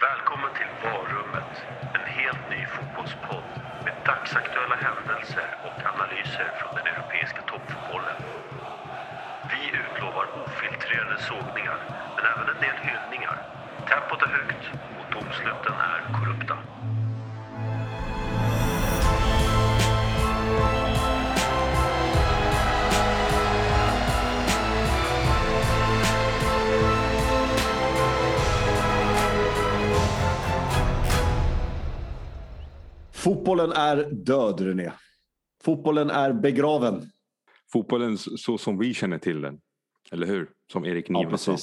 Välkommen till Varummet, en helt ny fotbollspodd med dagsaktuella händelser och analyser från den europeiska toppfotbollen. Vi utlovar ofiltrerade sågningar, men även en del hyllningar. Tempot är högt och domsluten är korrekt. Fotbollen är död, René. Fotbollen är begraven. Fotbollen så som vi känner till den. Eller hur? Som Erik Niva sa.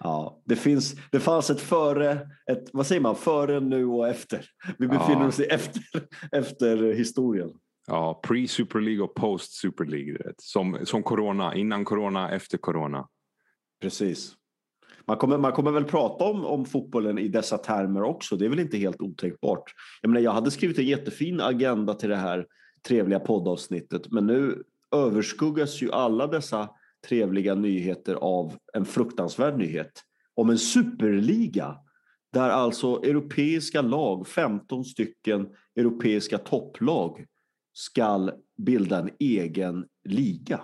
Ja, det, finns, det fanns ett före, ett, vad säger man, före, nu och efter. Vi befinner Ja. oss i efter, efter historien. Ja, pre-Super League och post-Super League. Som, som corona, innan corona, efter corona. Precis. Man kommer, man kommer väl prata om, om fotbollen i dessa termer också. Det är väl inte helt otänkbart. Jag, menar, jag hade skrivit en jättefin agenda till det här trevliga poddavsnittet. Men nu överskuggas ju alla dessa trevliga nyheter av en fruktansvärd nyhet. Om en superliga. Där alltså europeiska lag, 15 stycken europeiska topplag ska bilda en egen liga.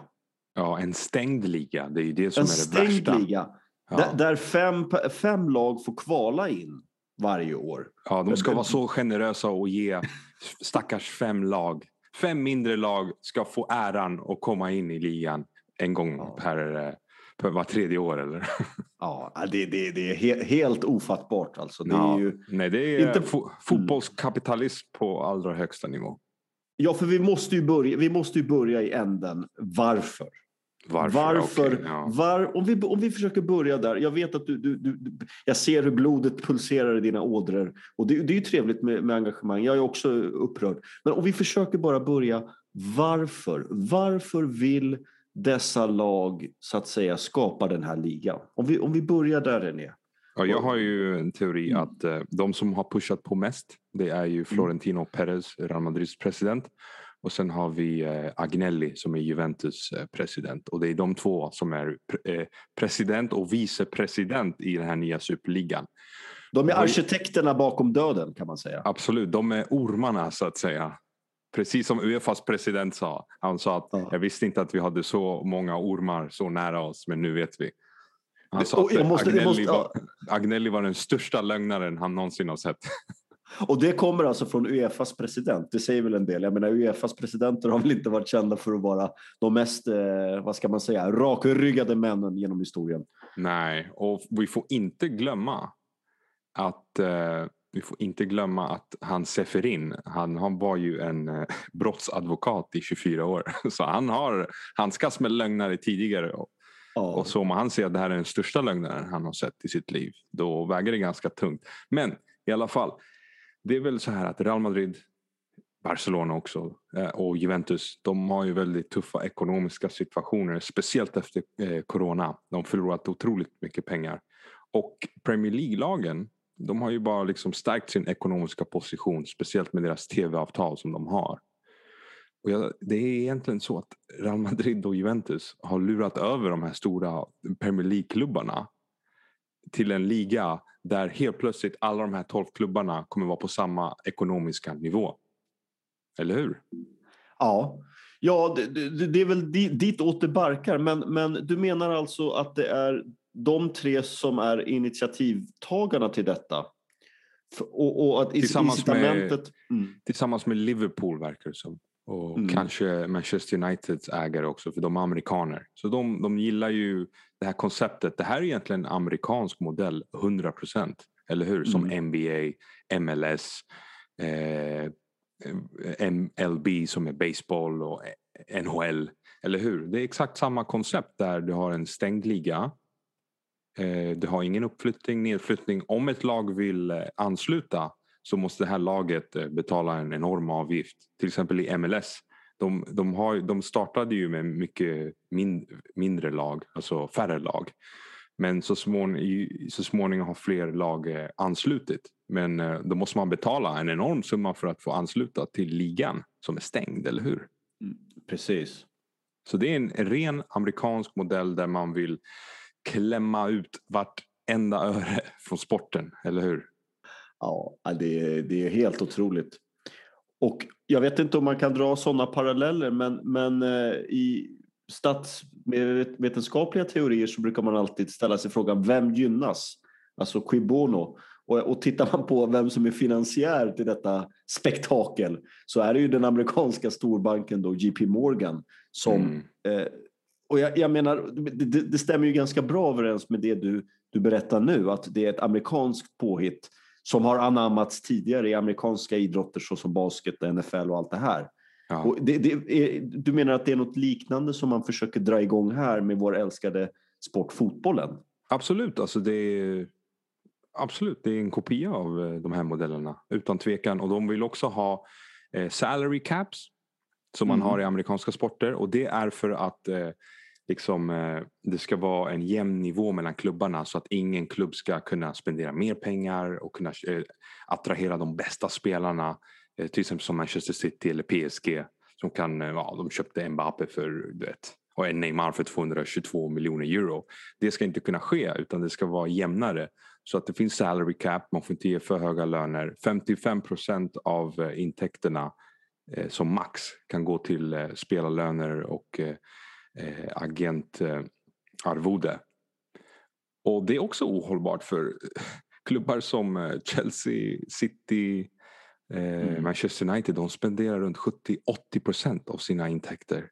Ja, en stängd liga. Det är ju det som En är det stängd värsta. liga. Ja. Där, där fem, fem lag får kvala in varje år. ja, de ska vara så generösa och ge stackars fem lag. Fem mindre lag ska få äran att komma in i ligan en gång Ja. per, per var tredje år. Eller? Ja, det, det, det är he, helt ofattbart alltså. Det Ja. är ju, Nej, det är Inte- fo- fotbollskapitalism på allra högsta nivå. ja, för vi måste, ju börja, vi måste ju börja i änden. Varför? Varför? Varför? Okej, ja. var, om, vi, om vi försöker börja där. Jag vet att du, du, du, jag ser hur blodet pulserar i dina ådror. Och det, det är ju trevligt med, med engagemang. Jag är också upprörd. Men om vi försöker bara börja. Varför? Varför vill dessa lag så att säga skapa den här ligan? Om vi, om vi börjar där René. Ja, jag har ju en teori Mm. att eh, de som har pushat på mest det är ju Florentino Perez, Real Madrids president. Och sen har vi eh, Agnelli som är Juventus eh, president. Och det är de två som är eh, president och vicepresident i den här nya superligan. De är arkitekterna bakom döden kan man säga. Absolut, de är ormarna så att säga. Precis som Uefas president sa. Han sa att Ja. jag visste inte att vi hade så många ormar så nära oss men nu vet vi. Han sa att måste- Agnelli, måste- var, Agnelli var den största lögnaren han någonsin har sett. Och det kommer alltså från Uefas president. Det säger väl en del. Jag menar Uefas presidenter har väl inte varit kända för att vara de mest, eh, vad ska man säga, rakryggade männen genom historien. Nej, och vi får inte glömma att eh, vi får inte glömma att han Seferin, han, han var ju en eh, brottsadvokat i 24 år. Så han har handskats med lögnare tidigare. Och, Ja. och så om han säger att det här är den största lögnaren han har sett i sitt liv, då väger det ganska tungt. Men i alla fall, det är väl så här att Real Madrid, Barcelona också eh, och Juventus, de har ju väldigt tuffa ekonomiska situationer, speciellt efter eh, corona. De har förlorat otroligt mycket pengar. Och Premier League-lagen, de har ju bara liksom stärkt sin ekonomiska position, speciellt med deras tv-avtal som de har. Och jag, det är egentligen så att Real Madrid och Juventus har lurat över de här stora Premier League-klubbarna till en liga där helt plötsligt alla de här 12 klubbarna kommer vara på samma ekonomiska nivå. Eller hur? Ja, ja det, det, det är väl di- dit åt det barkar. Men, men du menar alltså att det är de tre som är initiativtagarna till detta? Och, och att Tillsammans med-. Mm. Tillsammans med Liverpool verkar det som. Och Mm. kanske Manchester Uniteds ägare också för de är amerikaner. Så de, de gillar ju det här konceptet. Det här är egentligen en amerikansk modell 100%. Eller hur? Som Mm. NBA, MLS, eh, MLB som är baseball och NHL. Eller hur? Det är exakt samma koncept där du har en stängd liga. Eh, du har ingen uppflyttning, nedflyttning. Om ett lag vill eh, ansluta så måste det här laget eh, betala en enorm avgift. Till exempel i MLS. De, de, har, de startade ju med mycket min, mindre lag, alltså färre lag. Men så, smån, i- så småningom har fler lag eh, anslutit. Men eh, då måste man betala en enorm summa för att få ansluta till ligan som är stängd, eller hur? Precis. Så det är en ren amerikansk modell där man vill klämma ut vartenda öre från sporten, eller hur? Ja, det är, det är helt otroligt. Och jag vet inte om man kan dra sådana paralleller, men, men eh, i statsvetenskapliga teorier så brukar man alltid ställa sig frågan vem gynnas? Alltså qui bono? Och, och tittar man på vem som är finansiär till detta spektakel så är det ju den amerikanska storbanken då, JP Morgan som mm. eh, och jag, jag menar, det, det, stämmer ju ganska bra överens med det du, du berättar nu, att det är ett amerikanskt påhitt som har anammats tidigare i amerikanska idrotter såsom basket, NFL och allt det här. Ja. Det, det är, du menar att det är något liknande som man försöker dra igång här med vår älskade sport fotbollen? Absolut, alltså det är, absolut, det är en kopia av eh, de här modellerna utan tvekan. Och de vill också ha eh, salary caps som man mm. har i amerikanska sporter och det är för att eh, liksom, eh, det ska vara en jämn nivå mellan klubbarna så att ingen klubb ska kunna spendera mer pengar och kunna eh, attrahera de bästa spelarna. Eh, till exempel som Manchester City eller PSG som kan, ja, de köpte Mbappé för, du vet, och Neymar för 222 miljoner euro. Det ska inte kunna ske utan det ska vara jämnare. Så att det finns salary cap, man får inte ge för höga löner. 55 procent av intäkterna eh, som max kan gå till eh, spelarlöner och eh, eh, agentarvode. Och det är också ohållbart för klubbar som eh, Chelsea, City, eh, mm. Manchester United. De spenderar runt 70-80 procent av sina intäkter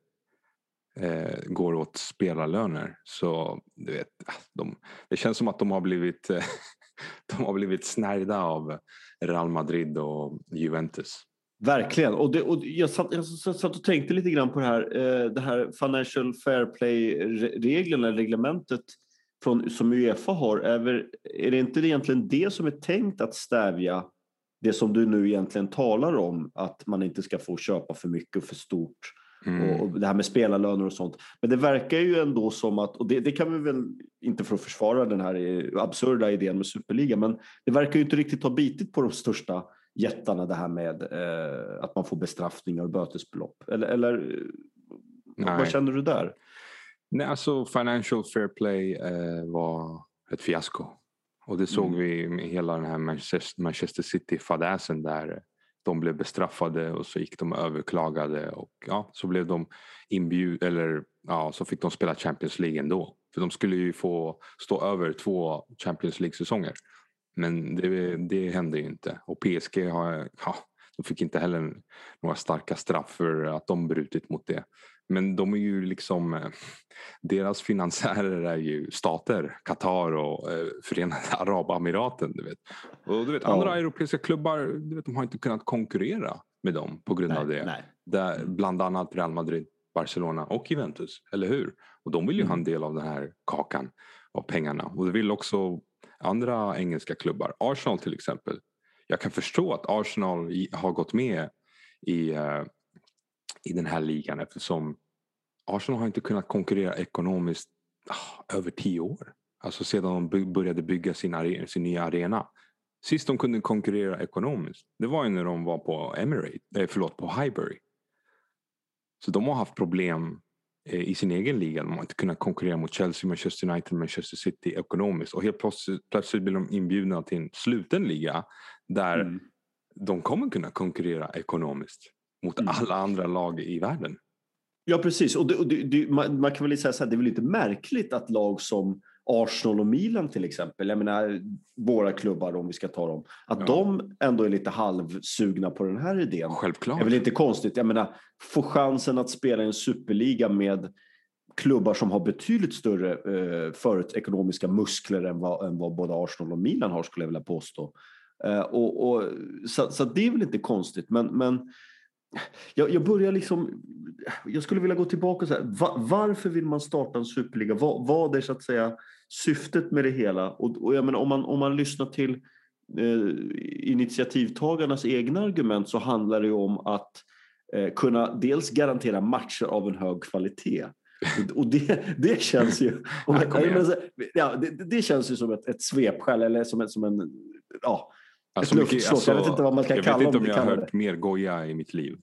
eh, går åt spelarlöner. Så du vet, de, det känns som att de har blivit, eh, de har blivit snärjda av Real Madrid och Juventus. Verkligen. Och, det, och jag, satt, jag satt och tänkte lite grann på det här, eh, det här Financial Fair Play-reglerna, reglementet från, som Uefa har. Är, är det inte egentligen det som är tänkt att stävja det som du nu egentligen talar om, att man inte ska få köpa för mycket och för stort mm. och, det här med spelarlöner och sånt. Men det verkar ju ändå som att, och det, det, kan vi väl inte för att försvara den här absurda idén med superliga, men det verkar ju inte riktigt ha bitit på de största jättarna det här med eh, att man får bestraffningar och bötesbelopp? Eller, eller vad känner du där? Nej, alltså Financial Fair Play eh, var ett fiasko. Och det såg mm. vi med hela den här Manchester, City-fadäsen där de blev bestraffade och så gick de överklagade och ja, så blev de inbjudna eller ja, så fick de spela Champions League ändå. För de skulle ju få stå över två Champions League-säsonger. Men det, det hände ju inte. Och PSG har, ja, de fick inte heller några starka straff för att de brutit mot det. Men de är ju liksom, eh, deras finansiärer är ju stater, Qatar och eh, Förenade Arabemiraten. Du vet. Och du vet, andra ja. europeiska klubbar du vet, de har inte kunnat konkurrera med dem på grund nej, av det. Nej. Där, bland annat Real Madrid, Barcelona och Juventus, eller hur? Och de vill ju mm. ha en del av den här kakan av pengarna. Och det vill också andra engelska klubbar. Arsenal till exempel. Jag kan förstå att Arsenal har gått med i, uh, i den här ligan eftersom Arsenal har inte kunnat konkurrera ekonomiskt uh, över tio år. Alltså sedan de började bygga sin, arena, sin nya arena. Sist de kunde konkurrera ekonomiskt det var ju när de var på Emirate, eh, förlåt, på Highbury. Så de har haft problem i sin egen liga. De har inte kunnat konkurrera mot Chelsea, Manchester United, Manchester City ekonomiskt. Och helt plötsligt, plötsligt blir de inbjudna till en sluten liga där mm. de kommer kunna konkurrera ekonomiskt mot mm. alla andra lag i världen. Ja precis, och, det, och det, man, man, kan väl säga så här, det är väl inte märkligt att lag som Arsenal och Milan till exempel, jag menar våra klubbar om vi ska ta dem, att ja. de ändå är lite halvsugna på den här idén. Självklart. Det är väl inte konstigt, jag menar få chansen att spela i en superliga med klubbar som har betydligt större eh, förut ekonomiska muskler än vad, än vad både Arsenal och Milan har skulle jag vilja påstå. Eh, och, och, så, så det är väl inte konstigt, men, men jag, jag börjar liksom, jag skulle vilja gå tillbaka så här. Va, varför vill man starta en superliga? Vad, vad är så att säga syftet med det hela? Och, och jag menar, om, man, om man lyssnar till eh, initiativtagarnas egna argument så handlar det om att eh, kunna dels garantera matcher av en hög kvalitet. Och det, det känns ju... Ja, det, det, känns ju som ett, ett svepskäl eller som, ett, som en... Ja, Alltså, mycket, alltså, jag vet inte vad man ska kalla det. Jag vet inte om jag har hört det. mer goja i mitt liv.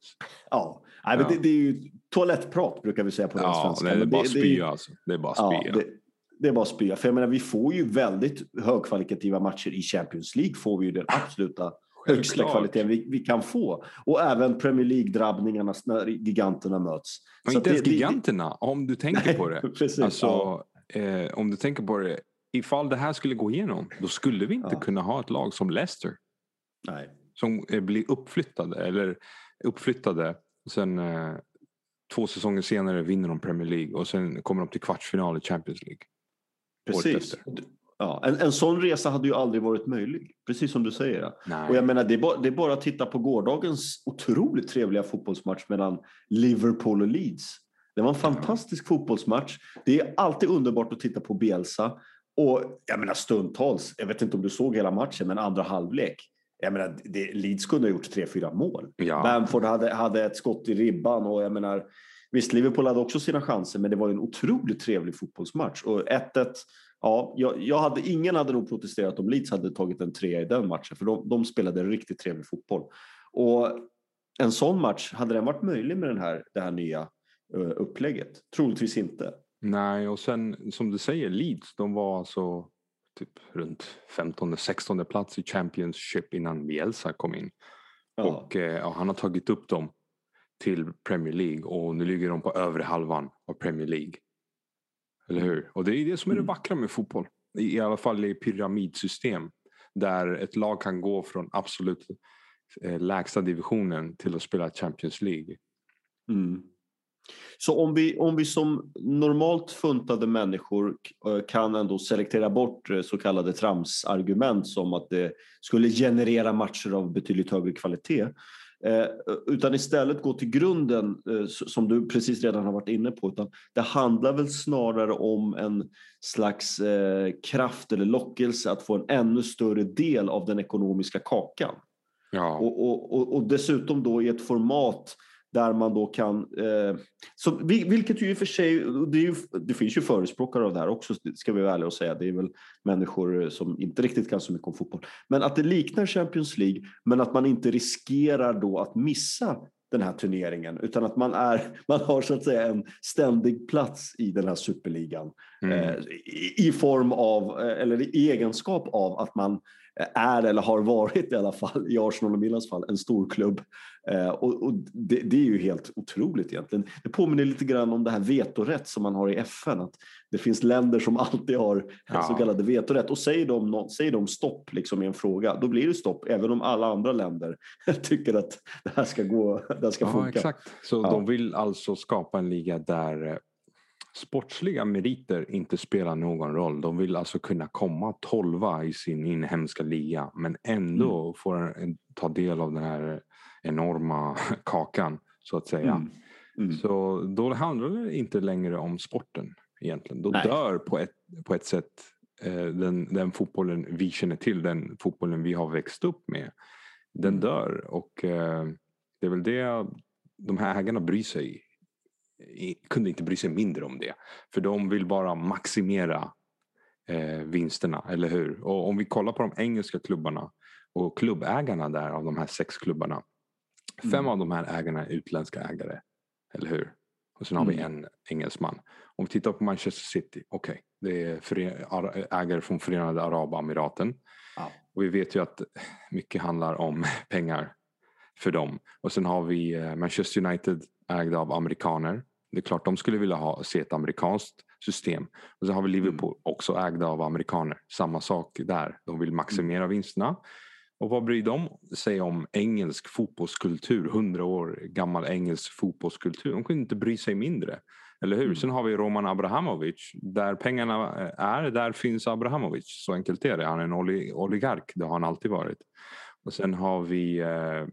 Ja, Nej, men Det, det, är ju toalettprat brukar vi säga på den ja, svenska. det är bara spya alltså. Det är bara spya. Ja, det, är bara att spy. För jag menar, vi får ju väldigt högkvalitativa matcher i Champions League. Får vi ju den absoluta högsta kvaliteten vi, vi, kan få. Och även Premier League-drabbningarna när giganterna möts. Men inte ens giganterna, om du tänker nej, på det. Precis, alltså, ja. eh, om du tänker på det, ifall det här skulle gå igenom, då skulle vi inte ja. kunna ha ett lag som Leicester. Nej. Som eh, blir uppflyttade, eller uppflyttade. Sen eh, två säsonger senare vinner de Premier League och sen kommer de till kvartsfinal i Champions League. Precis. Ja, en, en sån resa hade ju aldrig varit möjlig, precis som du säger. Nej. Och jag menar, det är, bara, det är bara att titta på gårdagens otroligt trevliga fotbollsmatch mellan Liverpool och Leeds. Det var en fantastisk ja. fotbollsmatch. Det är alltid underbart att titta på Bielsa. Och jag menar stundtals, jag vet inte om du såg hela matchen, men andra halvlek. Jag menar, det, Leeds kunde ha gjort tre, fyra mål. Ja. Bamford hade, hade ett skott i ribban och jag menar, visst Liverpool hade också sina chanser, men det var en otroligt trevlig fotbollsmatch. Och 1-1 Ja, jag, jag, hade, ingen hade nog protesterat om Leeds hade tagit en trea i den matchen, för de, de spelade riktigt trevlig fotboll. Och en sån match, hade den varit möjlig med den här, det här nya uh, upplägget? Troligtvis inte. Nej, och sen som du säger, Leeds, de var alltså typ runt 15-16 plats i Championship innan Bielsa kom in. Ja. Och eh, han har tagit upp dem till Premier League och nu ligger de på övre halvan av Premier League. Eller hur? Och det är det som är det mm. vackra med fotboll. I, alla fall i pyramidsystem. Där ett lag kan gå från absolut eh, lägsta divisionen till att spela Champions League. Mm. Så om vi, om vi som normalt funtade människor eh, kan ändå selektera bort eh, så kallade tramsargument som att det skulle generera matcher av betydligt högre kvalitet Eh, utan istället gå till grunden som du precis redan har varit inne på. Utan det handlar väl snarare om en slags kraft eller lockelse att få en ännu större del av den ekonomiska kakan. Ja. Och, och, och, och dessutom då i ett format där man då kan, eh, så, vilket ju i och för sig, det, ju, det, finns ju förespråkare av det här också ska vi vara ärliga och säga, det är väl människor som inte riktigt kan så mycket om fotboll. Men att det liknar Champions League men att man inte riskerar då att missa den här turneringen utan att man, är, man har så att säga en ständig plats i den här superligan mm. eh, i, i, form av, eh, eller i egenskap av att man är eller har varit i alla fall i Arsenal och Milans fall en stor klubb. Eh, och, och det, det, är ju helt otroligt egentligen. Det påminner lite grann om det här vetorätt som man har i FN. Att det finns länder som alltid har ja. så kallade vetorätt och säger de, säger de stopp liksom i en fråga, då blir det stopp även om alla andra länder tycker att det här ska gå, det här ska ja, funka. Exakt. Så ja. de vill alltså skapa en liga där eh, sportsliga meriter inte spelar någon roll. De vill alltså kunna komma tolva i sin inhemska liga men ändå mm. få ta del av den här enorma kakan så att säga. Mm. Mm. Så då handlar det inte längre om sporten egentligen. Då Nej. dör på ett, på ett sätt eh, den, den fotbollen vi känner till, den fotbollen vi har växt upp med. Den mm. dör och eh, det är väl det de här ägarna bryr sig kunde inte bry sig mindre om det. För de vill bara maximera eh, vinsterna, eller hur? Och om vi kollar på de engelska klubbarna och klubbägarna där av de här sex klubbarna. Fem mm. av de här ägarna är utländska ägare, eller hur? Och sen har mm. vi en engelsman. Om vi tittar på Manchester City, okej, okay, det är ägare från Förenade Arabemiraten. Ja. Och vi vet ju att mycket handlar om pengar för dem. Och sen har vi eh, Manchester United ägda av amerikaner. Det är klart de skulle vilja ha, se ett amerikanskt system. Och så har vi Liverpool mm. också ägda av amerikaner. Samma sak där. De vill maximera mm. vinsterna. Och vad bryr de sig om engelsk fotbollskultur? Hundra år gammal engelsk fotbollskultur. De kunde inte bry sig mindre. Eller hur? Mm. Sen har vi Roman Abrahamovic. Där pengarna är, där finns Abrahamovic. Så enkelt är det. Han är en oligark. Det har han alltid varit. Och sen har vi, eh,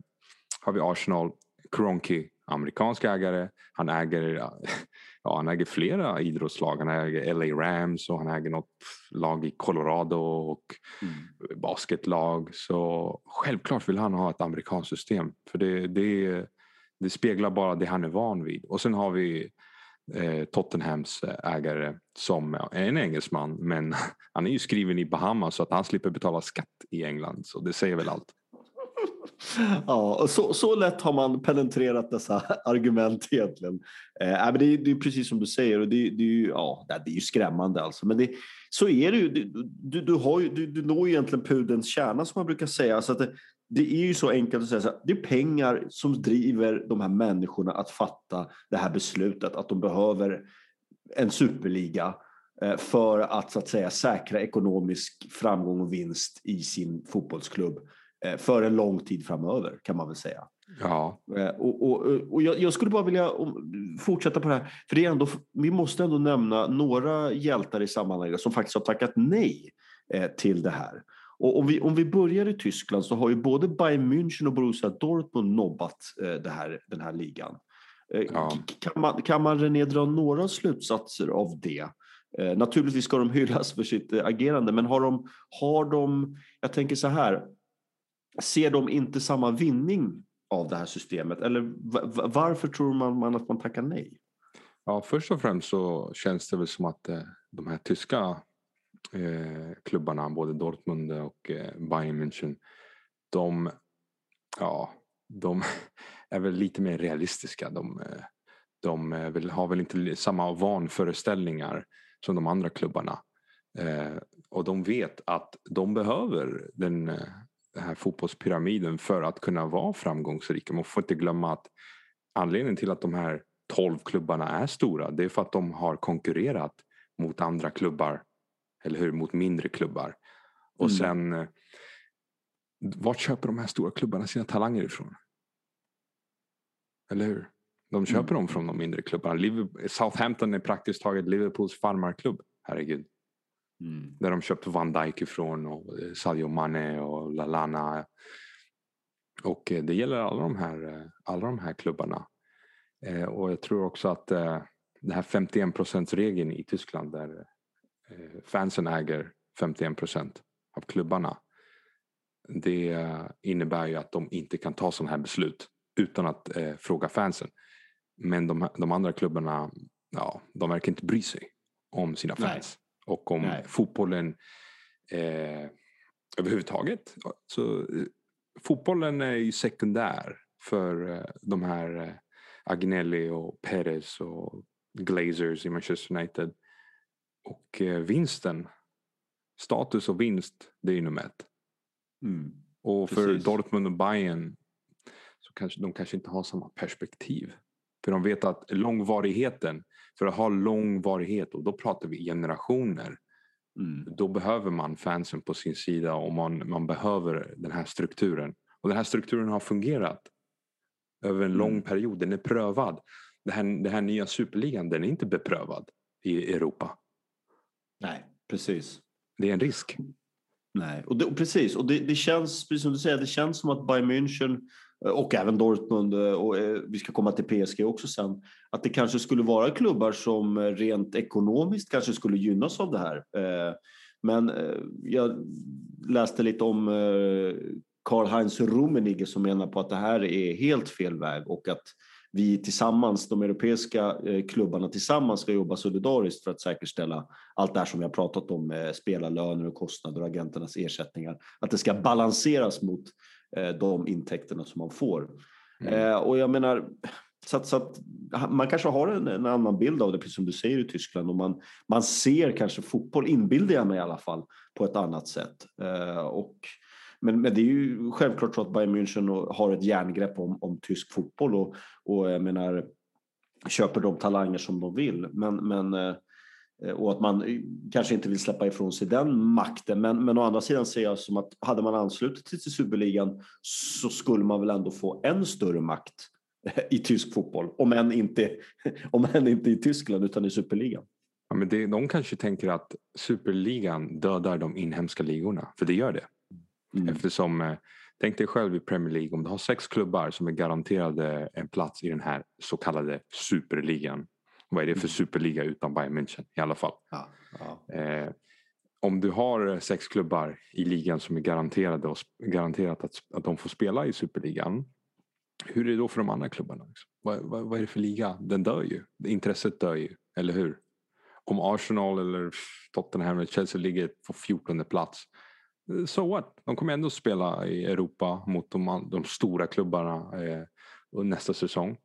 har vi Arsenal. Kroenke amerikansk ägare. Han äger, ja, han äger flera idrottslag. Han äger LA Rams och han äger något lag i Colorado och mm. basketlag. Så självklart vill han ha ett amerikanskt system. För det, det, det speglar bara det han är van vid. Och sen har vi eh, Tottenhams ägare som är en engelsman men han är ju skriven i Bahamas så att han slipper betala skatt i England. Så det säger väl allt ja, så, så lätt har man penetrerat dessa argument egentligen. Eh, men det, är, det är precis som du säger och det, det, är, ja, det är ju skrämmande alltså. Men det, så är det ju. Du, du, har ju, du, du når ju egentligen pudelns kärna som man brukar säga. Så att det, det är ju så enkelt att säga så här, det är pengar som driver de här människorna att fatta det här beslutet att de behöver en superliga eh, för att så att säga säkra ekonomisk framgång och vinst i sin fotbollsklubb för en lång tid framöver kan man väl säga. Ja. Eh, och, och, och jag, jag, skulle bara vilja fortsätta på det här, för det är ändå, vi måste ändå nämna några hjältar i sammanhanget som faktiskt har tackat nej till det här. Och om vi, om vi börjar i Tyskland så har ju både Bayern München och Borussia Dortmund nobbat här, den här ligan. Ja. Kan, man, kan man René dra några slutsatser av det? Eh, naturligtvis ska de hyllas för sitt eh, agerande, men har de, har de, jag tänker så här, ser de inte samma vinning av det här systemet? Eller varför tror man, man att man tackar nej? Ja, först och främst så känns det väl som att eh, de här tyska eh, klubbarna, både Dortmund och eh, Bayern München, de, ja, de är väl lite mer realistiska. De, de vill, har väl inte samma vanföreställningar som de andra klubbarna. Eh, och de vet att de behöver den, den här fotbollspyramiden för att kunna vara framgångsrika. Man får inte glömma att anledningen till att de här 12 klubbarna är stora det är för att de har konkurrerat mot andra klubbar, eller hur? Mot mindre klubbar. Och mm. sen, vart köper de här stora klubbarna sina talanger ifrån? Eller hur? De köper mm. dem från de mindre klubbarna. Southampton är praktiskt taget Liverpools farmarklubb. Herregud. Mm. Där de köpte Van Dijk ifrån och eh, Sadio Mane och Lalana. Och eh, det gäller alla de här, eh, alla de här klubbarna. Och jag tror också att den här 51% regeln i Tyskland där fansen äger 51 procent av klubbarna. Det innebär ju att de inte kan ta sådana här beslut utan att fråga fansen. Men de, de, andra klubbarna, ja, de verkar inte bry sig om sina fans. Och om Nej. fotbollen eh, överhuvudtaget. Så, eh, fotbollen är ju sekundär för eh, de här eh, Agnelli och Perez och Glazers i Manchester United. Och vinsten, status och vinst, det är ju nummer ett. Mm. Och för Precis. Dortmund och Bayern så kanske de kanske inte har samma perspektiv. För de vet att långvarigheten, för att ha långvarighet och då pratar vi generationer. Mm. Då behöver man fansen på sin sida och man, man behöver den här strukturen. Och den här strukturen har fungerat över en mm. lång period. Den är prövad. Den här, den här nya superligan den är inte beprövad i Europa. Nej, precis. Det är en risk. Nej, och, det, och precis. Och det, det, känns, precis som du säger, det känns som att Bayern München Eh, och även Dortmund eh, och eh, vi ska komma till PSG också sen, att det kanske skulle vara klubbar som rent ekonomiskt kanske skulle gynnas av det här. Men jag läste lite om Karl-Heinz Rummenigge som menar på att det här är helt fel väg och att vi tillsammans, de europeiska klubbarna tillsammans ska jobba solidariskt för att säkerställa allt det här som vi har pratat om med spelarlöner och kostnader och agenternas ersättningar. Att det ska balanseras mot de intäkterna som man får. Mm. Eh, och jag menar, så att, så att, man kanske har en, en, annan bild av det, precis som du säger i Tyskland. Och man, man ser kanske fotboll, inbillar jag mig i alla fall, på ett annat sätt. Eh, och, men, men det är ju självklart så att Bayern München har ett järngrepp om, om tysk fotboll och, och jag menar, köper de talanger som de vill. Men, men Eh, och att man eh, kanske inte vill släppa ifrån sig den makten. Men, men å andra sidan ser jag som att hade man anslutit sig till superligan så skulle man väl ändå få än större makt eh, i tysk fotboll. Om än inte, om än inte i Tyskland utan i superligan. Ja, men det, de kanske tänker att superligan dödar de inhemska ligorna. För det gör det. Mm. Eftersom, tänk dig själv i Premier League om du har sex klubbar som är garanterade en plats i den här så kallade superligan vad är det för mm. superliga utan Bayern München i alla fall. Ja, ja. Eh, om du har sex klubbar i ligan som är garanterade och garanterat att, att de får spela i superligan. Hur är det då för de andra klubbarna? Vad, vad, vad, är det för liga? Den dör ju. Intresset dör ju, eller hur? Om Arsenal eller Tottenham eller Chelsea ligger på 14 plats. so what? De kommer ändå spela i Europa mot de, de stora klubbarna eh, nästa säsong.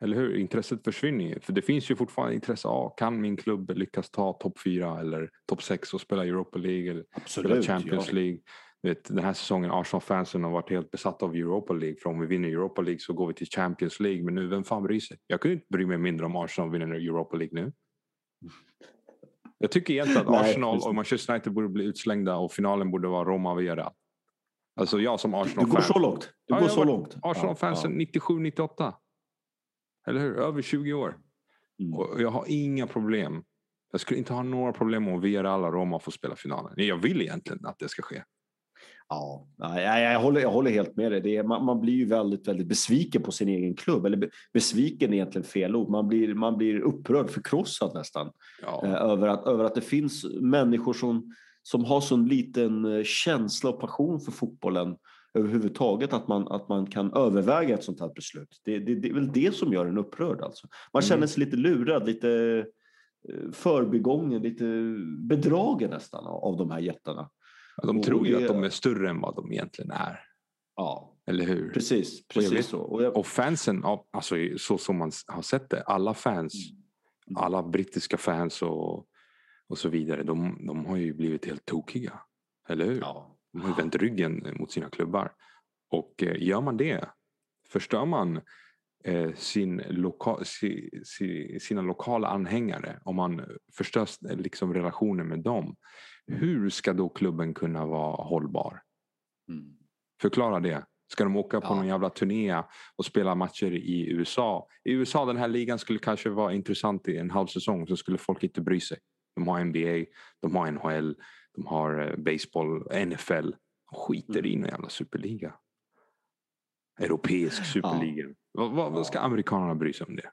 Eller hur? Intresset försvinner ju. För det finns ju fortfarande intresse. Ah, kan min klubb lyckas ta topp fyra eller topp sex och spela Europa League eller Absolut, spela Champions ja. League? Vet, den här säsongen Arsenal-fansen har varit helt besatta av Europa League. För om vi vinner Europa League så går vi till Champions League. Men nu, vem fan bryr sig? Jag kunde inte bry mig mindre om Arsenal vinner Europa League nu. Jag tycker egentligen att Arsenal och Manchester United borde bli utslängda och finalen borde vara Roma Villarreal. Alltså jag som Du går Arsenal-fan. så långt. Du Ja, går jag så långt. Arsenal-fansen 97-98. Eller hur? Över 20 år. Mm. Och jag har inga problem. Jag skulle inte ha några problem om Villarreal och Roma får spela finalen. Jag vill egentligen att det ska ske. Ja, jag, jag, håller, jag håller helt med dig. Det är, man, man blir ju väldigt, väldigt besviken på sin egen klubb. Eller be, besviken är egentligen fel ord. Man blir, man blir upprörd, förkrossad nästan. Ja. Eh, över, att, över att det finns människor som, som har sån liten eh, känsla och passion för fotbollen överhuvudtaget. Att man, att man kan överväga ett sånt här beslut. Det, det, det är väl det som gör en upprörd. Alltså. Man Mm. känner sig lite lurad, lite eh, förbigången, lite bedragen nästan av, de här jättarna. De och tror ju att de är större än vad de egentligen är. Ja, Eller hur? precis. Och jag vet- precis så. Och jag, Och fansen, ja, alltså så som man har sett det. Alla fans, Mm. alla brittiska fans och, och så vidare. De, de har ju blivit helt tokiga. Eller hur? ja. De har ju vänt ryggen mot sina klubbar. Och eh, gör man det, förstör man eh, sin loka, si, si, sina lokala anhängare, om man förstör liksom relationen med dem, hur ska då klubben kunna vara hållbar? Mm. Förklara det. Ska de åka på Ja. någon jävla turné och spela matcher i USA? I USA, den här ligan skulle kanske vara intressant i en halv säsong så skulle folk inte bry sig. De har NBA, de har NHL, de har eh, baseball, NFL. De skiter i någon jävla superliga. Europeisk superliga. Vad, vad, vad ska amerikanerna bry sig om det?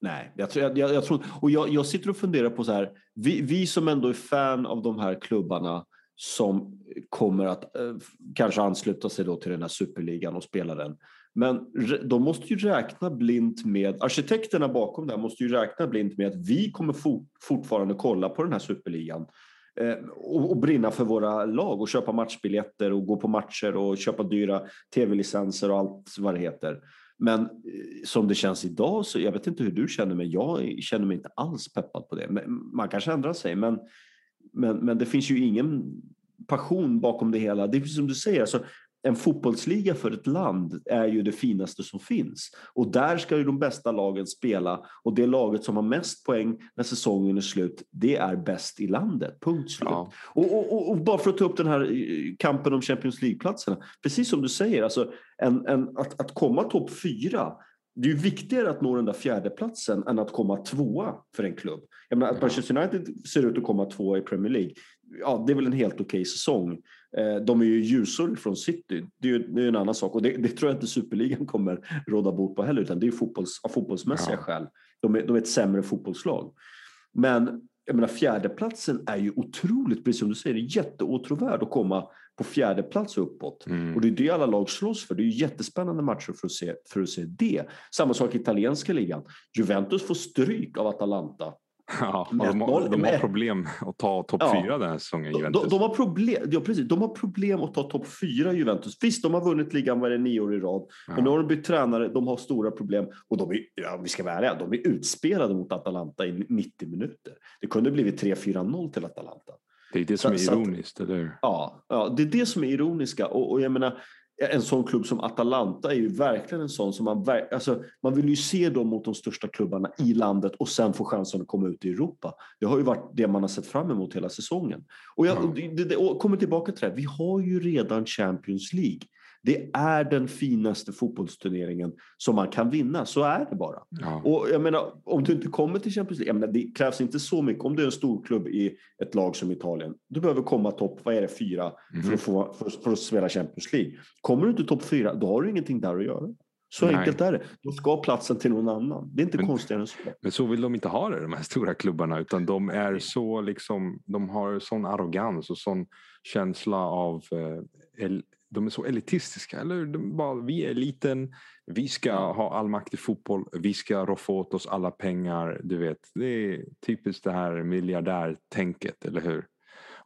Nej, jag, tror, jag, jag, jag tror och jag, jag sitter och funderar på så här. Vi, vi som ändå är fan av de här klubbarna som kommer att eh, kanske ansluta sig då till den här superligan och spela den. Men de måste ju räkna blint med, arkitekterna bakom det här måste ju räkna blint med att vi kommer fort, fortfarande kolla på den här superligan Eh, och, och brinna för våra lag och köpa matchbiljetter och gå på matcher och köpa dyra tv-licenser och allt vad det heter. Men eh, som det känns idag så jag vet inte hur du känner men jag känner mig inte alls peppad på det. Man kanske ändrar sig men, men, men det finns ju ingen passion bakom det hela. Det är som du säger, alltså, en fotbollsliga för ett land är ju det finaste som finns. Och där ska ju de bästa lagen spela och det laget som har mest poäng när säsongen är slut, det är bäst i landet. Punkt slut. Ja. Och, och, och, och bara för att ta upp den här eh, kampen om Champions League-platserna. Precis som du säger, alltså, en, en, att, att komma topp fyra. Det är ju viktigare att nå den där fjärdeplatsen än att komma tvåa för en klubb. Jag menar, att. Manchester United ser ut att komma tvåa i Premier League. Ja, det är väl en helt okej säsong. Eh, De är ju ljusår från City. Det är ju det är ju en annan sak. Och det, det tror jag inte Superligan kommer råda bot på heller. Utan det är fotbolls, av fotbollsmässiga Ja. skäl. De är, de är ett sämre fotbollslag. Men jag menar, fjärdeplatsen är ju otroligt, precis som du säger, det är jätteåtråvärd att komma på fjärde plats uppåt. Mm. Och det är det alla lag slåss för. Det är ju jättespännande matcher för att se, för att se det. Samma sak i italienska ligan. Juventus får stryk av Atalanta. Ja, de, har, de har problem att ta topp Ja. fyra den här säsongen, Juventus. de, de, har problem, ja, precis, de har problem att ta topp fyra Juventus. Visst, de har vunnit ligan varje nio år i rad. Ja. Men nu har de bytt tränare, de har stora problem. Och de är, ja, vi ska vara ärliga, de är utspelade mot Atalanta i 90 minuter. Det kunde blivit 3-4-0 till Atalanta. Det är det som är så att- ironiskt, eller hur? Ja, ja, det är det som är ironiska. Och, och jag menar, en sån klubb som Atalanta är ju verkligen en sån som man, alltså, man vill ju se dem mot de största klubbarna i landet och sen få chansen att komma ut i Europa. Det har ju varit det man har sett fram emot hela säsongen. Och jag Ja. och det, det, och kommer tillbaka till det här, vi har ju redan Champions League. Det är den finaste fotbollsturneringen som man kan vinna, så är det bara. Ja. Och jag menar, om du inte kommer till Champions League, menar, det krävs inte så mycket. Om du är en stor klubb i ett lag som Italien, du behöver komma topp, vad är det, fyra Mhm. för, att få, för, för att spela Champions League. Kommer du inte topp fyra, då har du ingenting där att göra. Så Nej. enkelt är det. Då ska platsen till någon annan. Det är inte Men- konstigare än så. Men så vill de inte ha det, de här stora klubbarna. Utan de är så liksom, de har sån arrogans och sån känsla av... Eh, de är så elitistiska, eller de bara, Vi är eliten, vi ska Ja. ha all makt i fotboll, vi ska roffa åt oss alla pengar. Du vet, det är typiskt det här miljardärtänket, eller hur?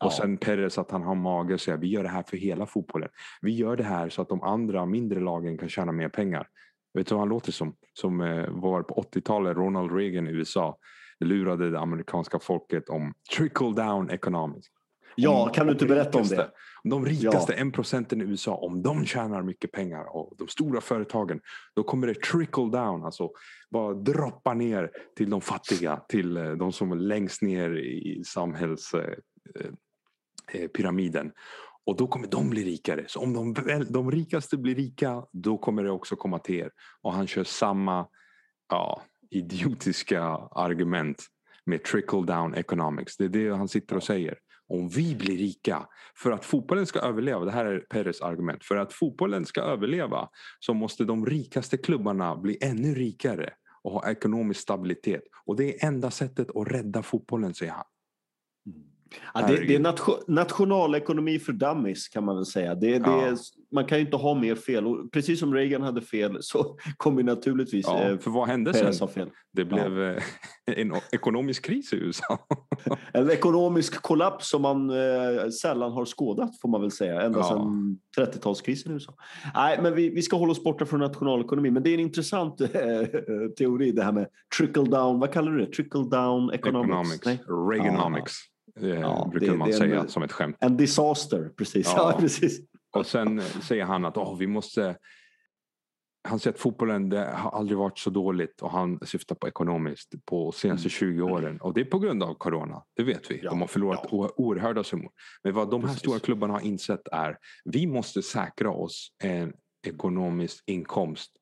Och sen Perez att han har mage och säger vi gör det här för hela fotbollen. Vi gör det här så att de andra mindre lagen kan tjäna mer pengar. Vet du vad han låter som? Som eh, var på 80-talet Ronald Reagan i USA lurade det amerikanska folket om trickle down economics. Ja, kan du inte berätta om det? De rikaste en procenten i USA, om de tjänar mycket pengar och de stora företagen, då kommer det trickle down, alltså bara droppa ner till de fattiga, till eh, de som är längst ner i samhällspyramiden. Eh, och då kommer de bli rikare. Så om de, de rikaste blir rika, då kommer det också komma till er. Och han kör samma ja, idiotiska argument med trickle down economics. Det är det han sitter och säger. Om vi blir rika, för att fotbollen ska överleva, det här är Peres argument, för att fotbollen ska överleva så måste de rikaste klubbarna bli ännu rikare och ha ekonomisk stabilitet. Och det är enda sättet att rädda fotbollen, säger han. Ja, det, det, är nation, nationalekonomi för dummies kan man väl säga. Det, ja. det, man kan ju inte ha mer fel. Och precis som Reagan hade fel så kommer naturligtvis ja, eh, för vad hände Peres sen? Fel. Det blev ja. Eh, en ekonomisk kris i USA. en ekonomisk kollaps som man eh, sällan har skådat får man väl säga. Ända ja. sedan 30-talskrisen i USA. Nej, men vi, vi ska hålla oss borta från nationalekonomi. Men det är en intressant eh, teori det här med trickle down. Vad kallar du det? Trickle down economics? economics. Reaganomics. Ja, brukar det, man det säga en, som ett skämt. En disaster, precis. Ja. ja. precis. Och sen säger han att oh, vi måste... Han säger att fotbollen det har aldrig varit så dåligt och han syftar på ekonomiskt på senaste mm. 20 åren. Och det är på grund av corona, det vet vi. Ja. De har förlorat ja. oerhörda summor. Men vad de här precis. stora klubbarna har insett är vi måste säkra oss en ekonomisk inkomst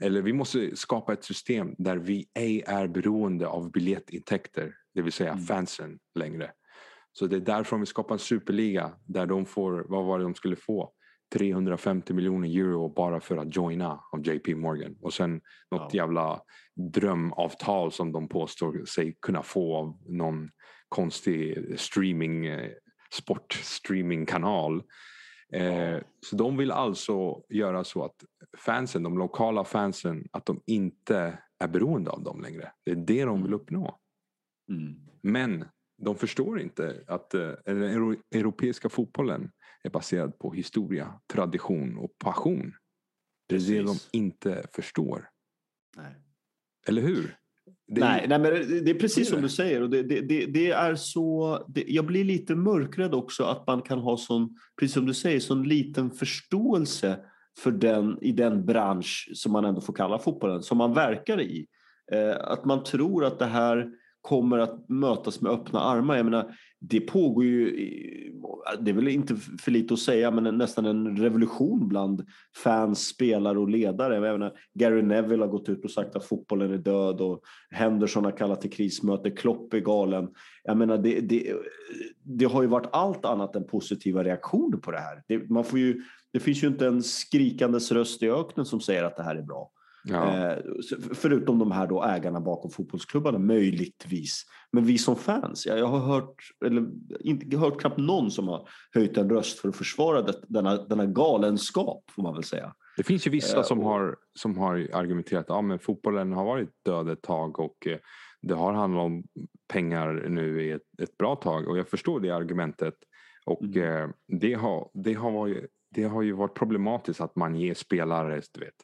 eller vi måste skapa ett system där vi ej är beroende av biljettintäkter, det vill säga mm. fansen längre. Så det är därför vi skapar en superliga där de får, vad var det de skulle få? 350 miljoner euro bara för att joina av JP Morgan. Och sen något ja. jävla drömavtal som de påstår sig kunna få av någon konstig streaming, eh, sportstreamingkanal. Eh, så de vill alltså göra så att fansen, de lokala fansen, att de inte är beroende av dem längre. Det är det de vill uppnå. Mm. Men de förstår inte att eh, den europeiska fotbollen är baserad på historia, tradition och passion. Det är Precis. det de inte förstår. Nej. Eller hur? Det nej, nej, men det är precis som du säger. Och det, det, det, det är så, jag blir lite mörkrädd också att man kan ha sån, precis som du säger, sån liten förståelse för den, i den bransch som man ändå får kalla fotbollen, som man verkar i. Eh, att man tror att det här kommer att mötas med öppna armar. Jag menar, det pågår ju, det är väl inte för lite att säga, men nästan en revolution bland fans, spelare och ledare. Jag menar, Gary Neville har gått ut och sagt att fotbollen är död och Henderson har kallat till krismöte, Klopp är galen. Jag menar, det, det, det har ju varit allt annat än positiva reaktioner på det här. Det, man får ju, det finns ju inte en skrikandes röst i öknen som säger att det här är bra. Ja. Eh, förutom de här då ägarna bakom fotbollsklubbarna, möjligtvis. Men vi som fans, jag har hört, eller inte hört knappt någon som har höjt en röst för att försvara det, denna, denna galenskap, får man väl säga. Det finns ju vissa som, eh, har, som har argumenterat att ja, fotbollen har varit död ett tag och eh, det har handlat om pengar nu i ett, ett bra tag och jag förstår det argumentet. Och mm. det, har, det, har varit, det har ju varit problematiskt att man ger spelare du vet,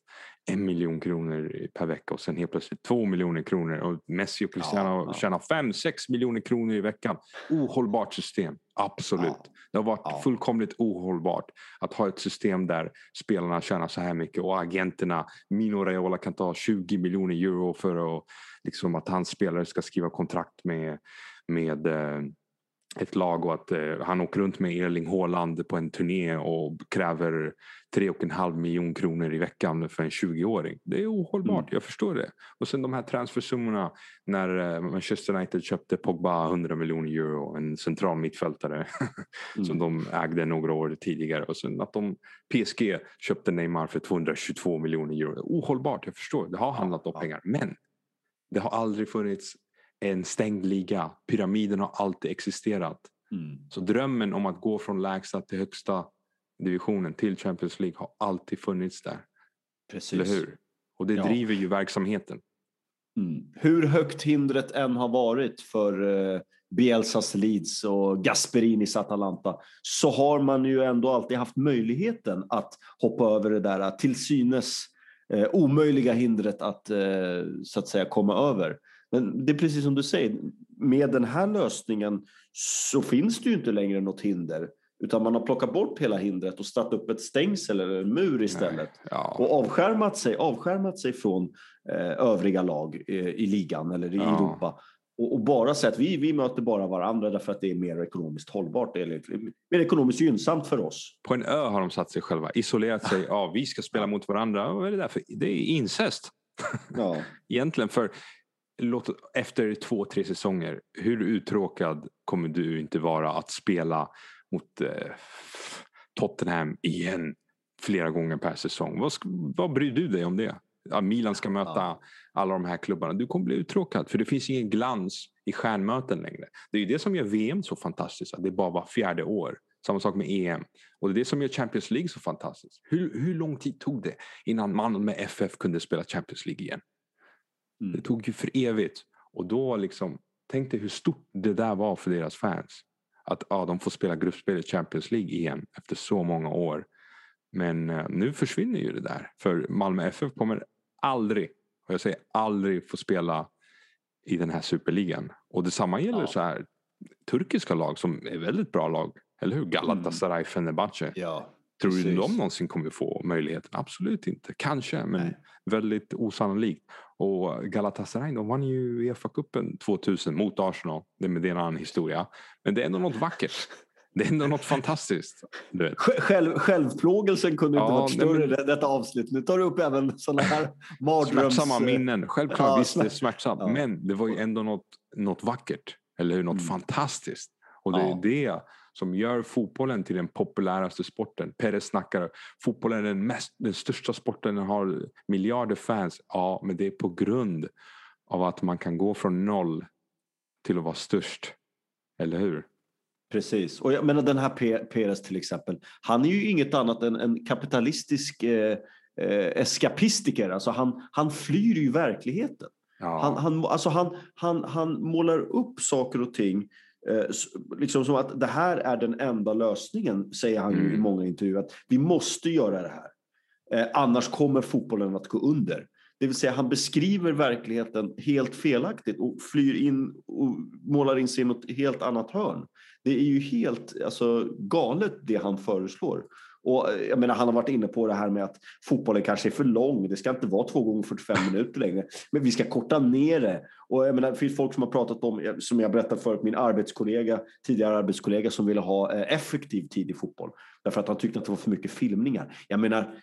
en miljon kronor per vecka och sen helt plötsligt två miljoner kronor och Messi och Cristiano ja, ja. tjänar fem, sex miljoner kronor i veckan. Ohållbart system, absolut. Ja, det har varit ja. fullkomligt ohållbart att ha ett system där spelarna tjänar så här mycket och agenterna, Mino Raiola kan ta 20 miljoner euro för att, liksom, att hans spelare ska skriva kontrakt med, med eh, ett lag och att eh, han åker runt med Erling Haaland på en turné och kräver 3,5 miljoner kronor i veckan för en 20-åring. Det är ohållbart, mm. jag förstår det. Och sen de här transfersummorna när eh, Manchester United köpte Pogba 100 miljoner euro, en central mittfältare mm. som de ägde några år tidigare. Och sen att de PSG köpte Neymar för 222 miljoner euro. Ohållbart, jag förstår. Det har handlat om pengar. Men det har aldrig funnits en stängd liga. Pyramiden har alltid existerat. Mm. Så drömmen om att gå från lägsta till högsta divisionen till Champions League har alltid funnits där. Precis. Eller hur? Och det ja. driver ju verksamheten. Mm. Hur högt hindret än har varit för eh, Bielsas Leeds och Gasperinis Atalanta så har man ju ändå alltid haft möjligheten att hoppa över det där till synes eh, omöjliga hindret att eh, så att säga komma över. Men det är precis som du säger, med den här lösningen så finns det ju inte längre något hinder. Utan man har plockat bort hela hindret och satt upp ett stängsel eller en mur istället. Ja. Och avskärmat sig, avskärmat sig från eh, övriga lag eh, i ligan eller i ja. Europa. Och, och, bara säga att vi, vi möter bara varandra därför att det är mer ekonomiskt hållbart. Eller mer ekonomiskt gynnsamt för oss. På en ö har de satt sig själva, isolerat sig. Ja, vi ska spela mot varandra. Vad är det där för? Det är incest. Ja. Egentligen för låt, efter två, tre säsonger, hur uttråkad kommer du inte vara att spela mot eh, Tottenham igen flera gånger per säsong? Vad, vad bryr du dig om det? Ja, Milan ska möta ja. alla de här klubbarna. Du kommer bli uttråkad för det finns ingen glans i stjärnmöten längre. Det är ju det som gör VM så fantastiskt, att det bara var fjärde år. Samma sak med EM. Och det är det som gör Champions League så fantastiskt. Hur, hur lång tid tog det innan man med FF kunde spela Champions League igen? Mm. Det tog ju för evigt. Och då liksom, tänk dig hur stort det där var för deras fans. Att ja, de får spela gruppspel i Champions League igen efter så många år. Men uh, nu försvinner ju det där. För Malmö FF kommer aldrig, och jag säger aldrig, få spela i den här superligan. Och detsamma gäller ja. så här turkiska lag som är väldigt bra lag. Eller hur? Galatasaray, mm. Fenerbahce. Ja, Tror du de någonsin kommer få möjligheten? Absolut inte. Kanske, men Nej. väldigt osannolikt. Och Galatasaray de vann ju Uefa-cupen 2000 mot Arsenal. Det är en annan historia. Men det är ändå något vackert. Det är ändå något fantastiskt. Själv, självplågelsen kunde ja, inte varit större men... detta avsnitt. Nu tar du upp även sådana här mardröms... Smärtsamma minnen. Självklart, ja, visst det är smärtsamt. Ja. Men det var ju ändå något, något vackert. Eller hur? Något mm. fantastiskt. Och det är det som gör fotbollen till den populäraste sporten. Perez snackar fotbollen är den, mest, den största sporten, den har miljarder fans. Ja, men det är på grund av att man kan gå från noll till att vara störst. Eller hur? Precis. Och jag menar den här Perez till exempel. Han är ju inget annat än en kapitalistisk eh, eh, eskapistiker. Alltså han, han flyr ju verkligheten. Ja. Han, han, alltså han, han, han målar upp saker och ting liksom som att det här är den enda lösningen, säger han mm. i många intervjuer. Att vi måste göra det här. Eh, annars kommer fotbollen att gå under. Det vill säga han beskriver verkligheten helt felaktigt och flyr in och målar in sig i något helt annat hörn. Det är ju helt alltså, galet det han föreslår. Och eh, jag menar, han har varit inne på det här med att fotbollen kanske är för lång. Det ska inte vara två gånger 45 minuter längre. Men vi ska korta ner det. Och jag menar, det finns folk som har pratat om, som jag berättade förut, min arbetskollega, tidigare arbetskollega som ville ha eh, effektiv tid i fotboll. Därför att han tyckte att det var för mycket filmningar. Jag menar,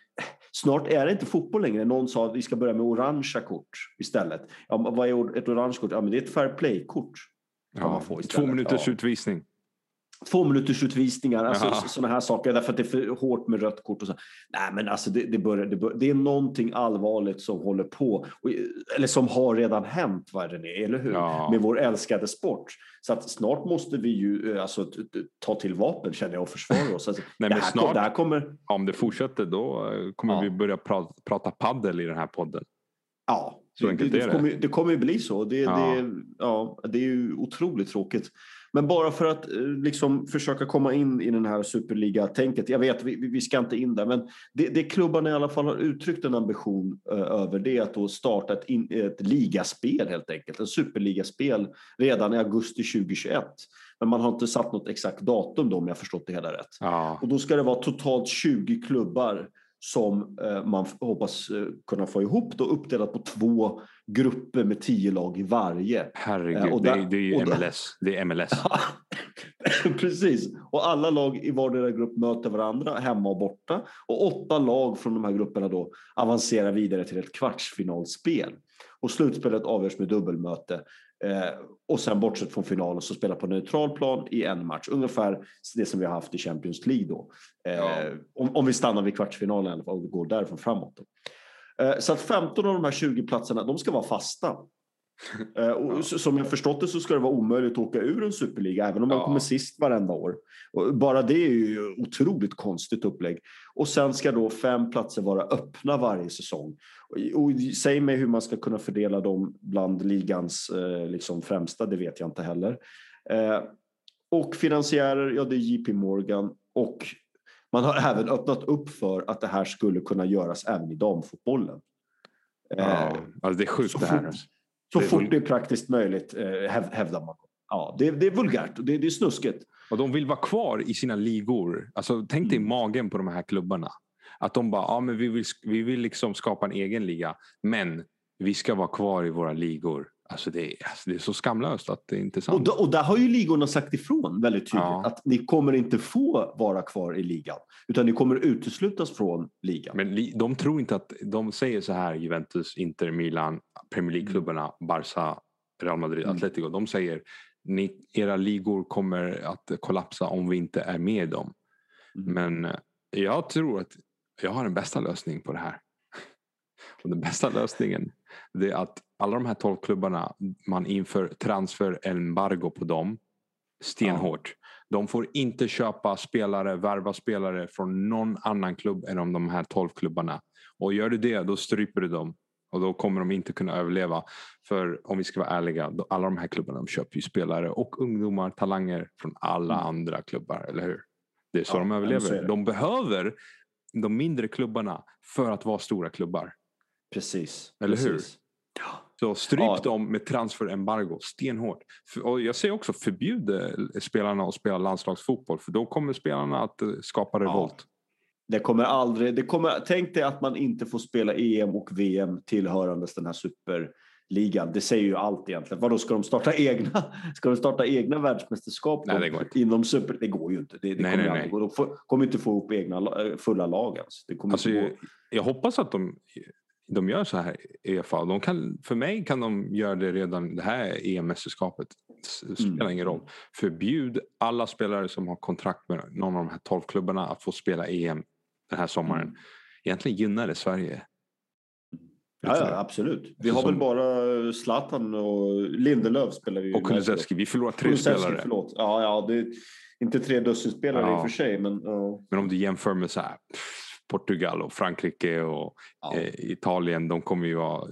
snart är det inte fotboll längre. Någon sa att vi ska börja med orangea kort istället. Ja, vad är ett orange kort? Ja, men det är ett fair play-kort. Ja, två minuters ja. utvisning två minuters utvisningar, alltså sådana här saker, därför att det är för hårt med rött kort. Och så. Nej, men alltså det, det, börjar, det, börjar, det är någonting allvarligt som håller på, eller som har redan hänt, vad det är, eller hur? Ja. Med vår älskade sport. Så att snart måste vi ju alltså, ta till vapen känner jag och försvara oss. Alltså, Nej, men snart, kom, här kommer... Om det fortsätter då eh, kommer ja. vi börja prata, prata paddel i den här podden. Ja, så det, det, det, kommer, det kommer ju bli så. Det, ja. Det, ja, det är ju otroligt tråkigt. Men bara för att eh, liksom försöka komma in i den här superliga-tänket. Jag vet, vi, vi ska inte in där, men det, det klubbarna i alla fall har uttryckt en ambition uh, över det är att då starta ett, in, ett ligaspel helt enkelt. En superligaspel redan i augusti 2021. Men man har inte satt något exakt datum då om jag förstått det hela rätt. Ja. Och då ska det vara totalt 20 klubbar som eh, man hoppas eh, kunna få ihop då uppdelat på två grupper med tio lag i varje. Herregud, eh, och där, det, är, det är ju MLS. Det är MLS. Precis, och alla lag i vardera grupp möter varandra hemma och borta och åtta lag från de här grupperna då avancerar vidare till ett kvartsfinalspel. Och slutspelet avgörs med dubbelmöte Eh, och sen bortsett från finalen så spela på neutral plan i en match. Ungefär det som vi har haft i Champions League då. Eh, ja. om, om vi stannar vid kvartsfinalen och går därifrån framåt. Då. Eh, så att 15 av de här 20 platserna, de ska vara fasta. Eh, och som jag förstått det så ska det vara omöjligt att åka ur en superliga även om man ja. kommer sist varenda år. Bara det är ju otroligt konstigt upplägg. Och sen ska då fem platser vara öppna varje säsong. Och, säg mig hur man ska kunna fördela dem bland ligans eh, liksom främsta, det vet jag inte heller. Eh, och finansiärer, ja det är JP Morgan och man har även öppnat upp för att det här skulle kunna göras även i damfotbollen. Ja, alltså det är sjukt så det här. fort-. Så Det fort det är praktiskt möjligt eh, häv- hävdar man. Ja, det, det är vulgärt och det, det är snuskigt. Och de vill vara kvar i sina ligor. Alltså, tänk dig Mm. magen på de här klubbarna. Att de bara, ja men vi vill, vi vill liksom skapa en egen liga. Men vi ska vara kvar i våra ligor. Alltså det, alltså det är så skamlöst att det är inte är Och, sant. då, och där har ju ligorna sagt ifrån väldigt tydligt Ja. att ni kommer inte få vara kvar i ligan utan ni kommer uteslutas från ligan. Men de tror inte att, de säger så här Juventus, Inter, Milan, Premier League-klubbarna, Barca, Real Madrid, Mm. Atletico. De säger ni, era ligor kommer att kollapsa om vi inte är med i dem. Mm. Men eh, jag tror att jag har en bästa lösning på det här. Och den bästa lösningen det är att alla de här 12 klubbarna, man inför transferembargo på dem stenhårt. De får inte köpa spelare, värva spelare från någon annan klubb än de här 12 klubbarna. Och gör du det, då stryper du dem. Och då kommer de inte kunna överleva. För om vi ska vara ärliga, då, alla de här klubbarna de köper ju spelare och ungdomar, talanger från alla Mm. andra klubbar, eller hur? Det är så Ja, de överlever. De behöver de mindre klubbarna för att vara stora klubbar. Precis. Eller hur? precis. Ja. Så stryp Ja. dem med transferembargo stenhårt. Och jag säger också förbjud spelarna att spela landslagsfotboll för då kommer spelarna att eh, skapa revolt. Det kommer aldrig, det kommer, tänk dig att man inte får spela EM och VM tillhörandes den här superligan. Det säger ju allt egentligen. Vadå, ska de starta egna, ska de starta egna världsmästerskap Nej, det går inte. inom super? Det går ju inte. Det, det Nej, kommer nej, nej. De får, kommer inte få ihop egna, eh, fulla lag ens. Det kommer Alltså, inte jag, jag hoppas att de, de gör så här i EFA. De kan, för mig kan de göra det redan det här EM-mästerskapet. S- Spelar Mm. ingen roll. Förbjud alla spelare som har kontrakt med någon av de här 12 klubbarna att få spela EM den här sommaren. Mm. Egentligen gynnar det Sverige. Ja, ja, absolut. Vi har Som- väl bara Zlatan och Lindelöf spelar vi. Och Kulusevski. Vi förlorar tre Kulusevski, spelare. Förlåt. Ja, ja, det är inte tre dussin spelare Ja. i och för sig, men ja. Men om du jämför med så här, pff, Portugal och Frankrike och Ja. eh, Italien. De kommer ju vara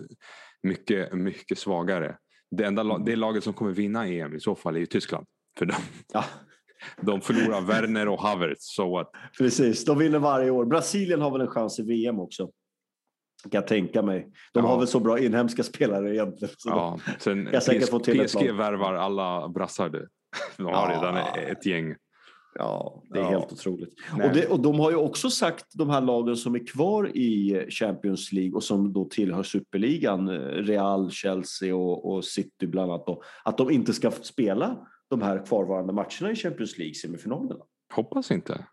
mycket, mycket svagare. Det, enda, la- det laget som kommer vinna EM i så fall är ju Tyskland. För de, ja, de förlorar Werner och Havertz. Så att, precis. De vinner varje år. Brasilien har väl en chans i VM också. Kan jag tänka mig. De Ja. har väl så bra inhemska spelare egentligen. Så ja, sen PSG lag. värvar alla brassar. De har Ja. redan ett gäng. Ja, det är Ja. helt otroligt. Och, det, och de har ju också sagt, de här lagen som är kvar i Champions League och som då tillhör superligan, eh, Real, Chelsea och, och City bland annat, då, att de inte ska spela de här kvarvarande matcherna i Champions League-semifinalerna. Hoppas inte.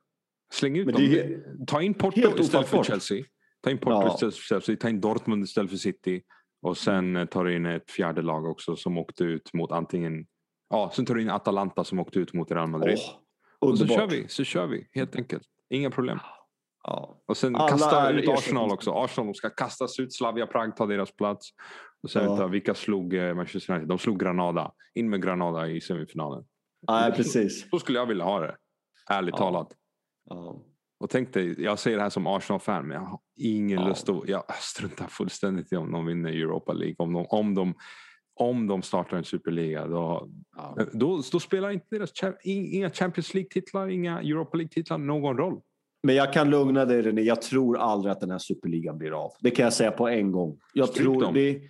Släng ut dem. Ta in Porto istället för. Chelsea. Ta in Porto Ja. istället för Chelsea. Ta in Dortmund istället för City. Och sen eh, tar du in ett fjärde lag också som åkte ut mot antingen... Ja, sen tar du in Atalanta som åkte ut mot Real Madrid. Åh, och så underbart. kör vi, så kör vi helt enkelt. Inga problem. Ja. Och sen Alla kasta är ut Arsenal också. Arsenal ska kastas ut, Slavia Prag tar deras plats. Och sen Ja. vänta, vilka slog eh, Manchester United? De slog Granada. In med Granada i semifinalen. Nej, precis. Så skulle jag vilja ha det. Ärligt Ja. talat. Ja. Och tänk dig, jag säger det här som Arsenal-fan men jag har ingen Ja. lust att... Jag struntar fullständigt i om de vinner Europa League. Om de, om de, om de startar en superliga då, Ja. då, då spelar inte deras inga Champions League-titlar, inga Europa League-titlar någon roll. Men jag kan lugna dig René, jag tror aldrig att den här superligan blir av. Det kan jag säga på en gång. Jag Stryk tror dem. det är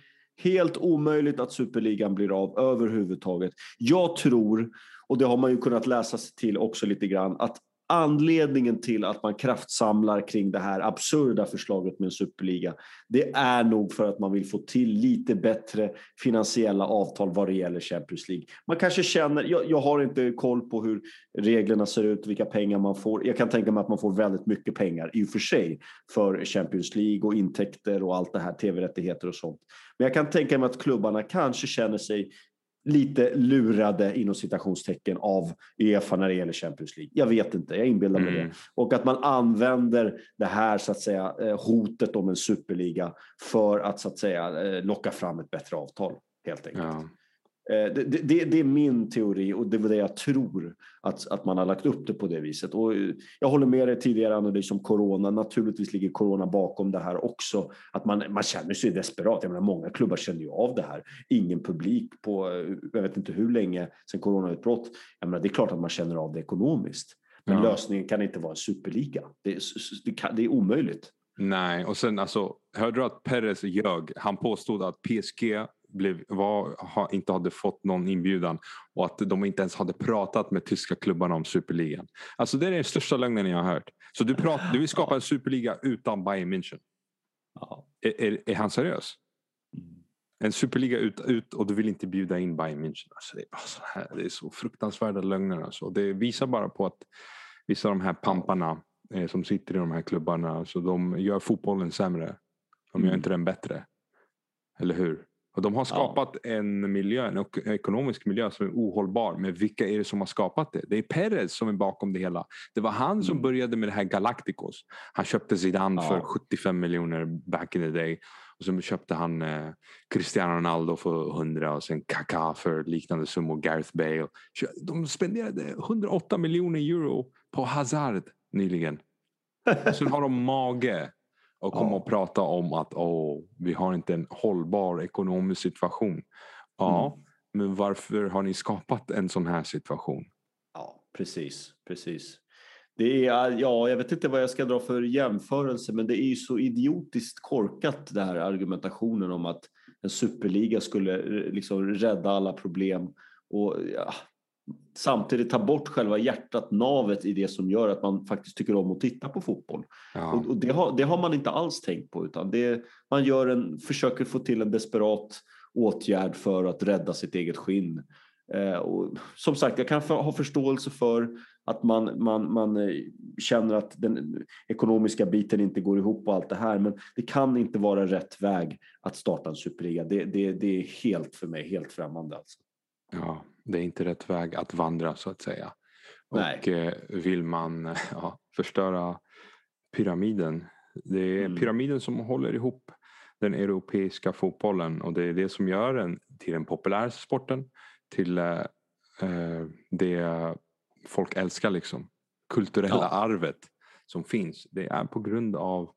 helt omöjligt att superligan blir av överhuvudtaget. Jag tror, och det har man ju kunnat läsa sig till också lite grann, att anledningen till att man kraftsamlar kring det här absurda förslaget med en superliga, det är nog för att man vill få till lite bättre finansiella avtal vad det gäller Champions League. Man kanske känner, jag, jag har inte koll på hur reglerna ser ut, vilka pengar man får. Jag kan tänka mig att man får väldigt mycket pengar i och för sig för Champions League och intäkter och allt det här, tv-rättigheter och sånt. Men jag kan tänka mig att klubbarna kanske känner sig lite lurade inom citationstecken av Uefa när det gäller Champions League. Jag vet inte, jag inbillar mig Mm. det. Och att man använder det här så att säga eh, hotet om en superliga för att så att säga eh, locka fram ett bättre avtal helt enkelt. Ja. Eh, det, det, det, är min teori och det är det jag tror att, att man har lagt upp det på det viset. Och eh, jag håller med dig tidigare analys om corona. Naturligtvis ligger corona bakom det här också. Att man, man känner sig desperat. Jag menar, många klubbar känner ju av det här. Ingen publik på eh, jag vet inte hur länge sedan coronautbrott. Jag menar, det är klart att man känner av det ekonomiskt. Men ja. lösningen kan inte vara en superliga. Det, det, kan, det är omöjligt. Nej, och sen alltså, hörde du att Perez ljög? Han påstod att PSG blev, var, ha, inte hade fått någon inbjudan och att de inte ens hade pratat med tyska klubbarna om superligan. Alltså det är den största lögnen jag har hört. Så du, prat, du vill skapa en superliga utan Bayern München? Ja. Är, är, är, han seriös? Mm. En superliga ut, ut och du vill inte bjuda in Bayern München. Alltså det, är så här, det är så fruktansvärda lögner. Alltså. Det visar bara på att vissa av de här pamparna eh, som sitter i de här klubbarna, alltså, de gör fotbollen sämre. De gör mm. inte den bättre. Eller hur? Och de har skapat ja. en miljö, en ekonomisk miljö som är ohållbar. Men vilka är det som har skapat det? Det är Perez som är bakom det hela. Det var han som mm. började med det här Galacticos. Han köpte Zidane ja. för 75 miljoner back in the day. Och så köpte han eh, Cristiano Ronaldo för 100 och sen Kaká för liknande summor. Gareth Bale. De spenderade 108 miljoner euro på Hazard nyligen. Sen har de mage och komma ja. och prata om att oh, vi har inte en hållbar ekonomisk situation. Ja, mm. men varför har ni skapat en sån här situation? Ja, precis, precis. Det är, ja, jag vet inte vad jag ska dra för jämförelse, men det är ju så idiotiskt korkat det här argumentationen om att en superliga skulle eh, liksom rädda alla problem. Och ja, samtidigt ta bort själva hjärtat, navet i det som gör att man faktiskt tycker om att titta på fotboll. Ja. Och, och det, har, det, har, man inte alls tänkt på utan det, man gör en, försöker få till en desperat åtgärd för att rädda sitt eget skinn. Eh, och som sagt, jag kan ha förståelse för att man, man, man eh, känner att den ekonomiska biten inte går ihop och allt det här. Men det kan inte vara rätt väg att starta en superliga. Det, det, det är helt för mig helt främmande. Alltså. Ja, det är inte rätt väg att vandra så att säga. Nej. Och eh, vill man ja, förstöra pyramiden. Det är mm. pyramiden som håller ihop den europeiska fotbollen och det är det som gör den till den populära sporten. Till eh, eh, det folk älskar liksom. Kulturella ja. arvet som finns. Det är på grund av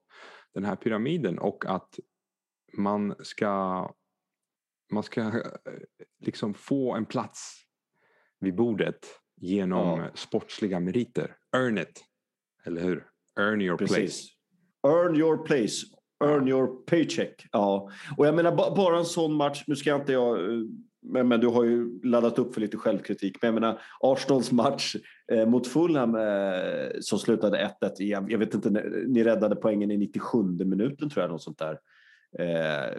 den här pyramiden och att man ska man ska eh, liksom få en plats vid bordet genom ja. sportsliga meriter. Earn it, eller hur? Earn your Precis. place. Earn your place. Earn your paycheck. Ja, och jag menar bara en sån match. Nu ska jag inte jag, eh, men, men du har ju laddat upp för lite självkritik. Men jag menar Arsenals match eh, mot Fulham eh, som slutade 1-1 igen. Jag vet inte, ni räddade poängen i 97 minuten tror jag, något sånt där. Eh,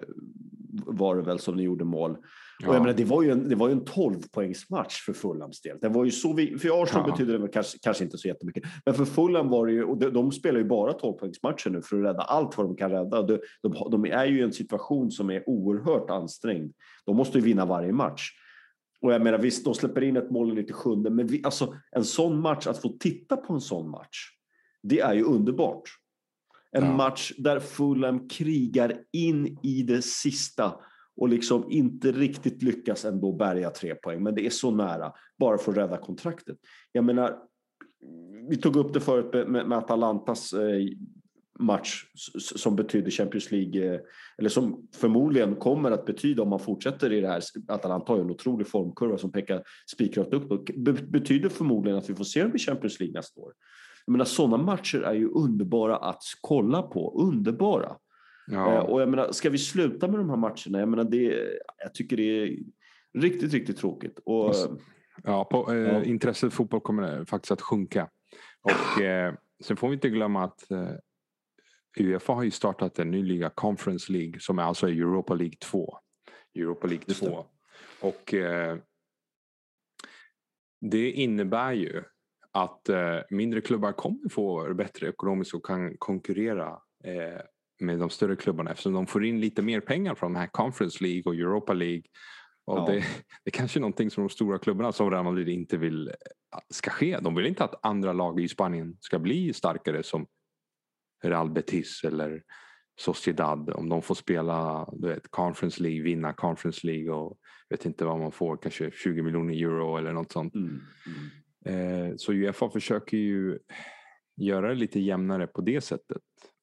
var det väl som ni gjorde mål. Ja. Och jag menar, det var ju en, det var ju en 12 poängsmatch för Fulhams del. Den var ju så, för Arsenal ja. betyder det kanske, kanske inte så jättemycket. Men för Fulham var det ju, och de, de spelar ju bara 12 poängsmatcher nu för att rädda allt vad de kan rädda. De, de, de är ju i en situation som är oerhört ansträngd. De måste ju vinna varje match. Och jag menar visst, de släpper in ett mål i 97, men vi, alltså, en sån match, att få titta på en sån match, det är ju underbart. En ja. match där Fulham krigar in i det sista och liksom inte riktigt lyckas ändå bärga tre poäng. Men det är så nära, bara för att rädda kontraktet. Jag menar, vi tog upp det förut med, med Atalantas eh, match som betydde Champions League, eh, eller som förmodligen kommer att betyda om man fortsätter i det här. Atalanta har ju en otrolig formkurva som pekar spikrakt upp. Betyder förmodligen att vi får se dem i Champions League nästa år. Jag menar, sådana matcher är ju underbara att kolla på. Underbara. Ja. Eh, och jag menar, ska vi sluta med de här matcherna? Jag menar, det, jag tycker det är riktigt, riktigt tråkigt. Och, ja, på, eh, ja. intresset för fotboll kommer faktiskt att sjunka. Och eh, sen får vi inte glömma att eh, Uefa har ju startat en ny liga, Conference League, som är alltså Europa League 2. Europa League 2. Och eh, det innebär ju att eh, mindre klubbar kommer få bättre ekonomiskt och kan konkurrera eh, med de större klubbarna eftersom de får in lite mer pengar från de här Conference League och Europa League. Och ja. det, det är kanske är någonting som de stora klubbarna som Real Madrid inte vill eh, ska ske. De vill inte att andra lag i Spanien ska bli starkare som Real Betis eller Sociedad, om de får spela du vet, Conference League, vinna Conference League och vet inte vad man får, kanske 20 miljoner euro eller något sånt. Mm. Mm. Eh, så Uefa försöker ju göra det lite jämnare på det sättet.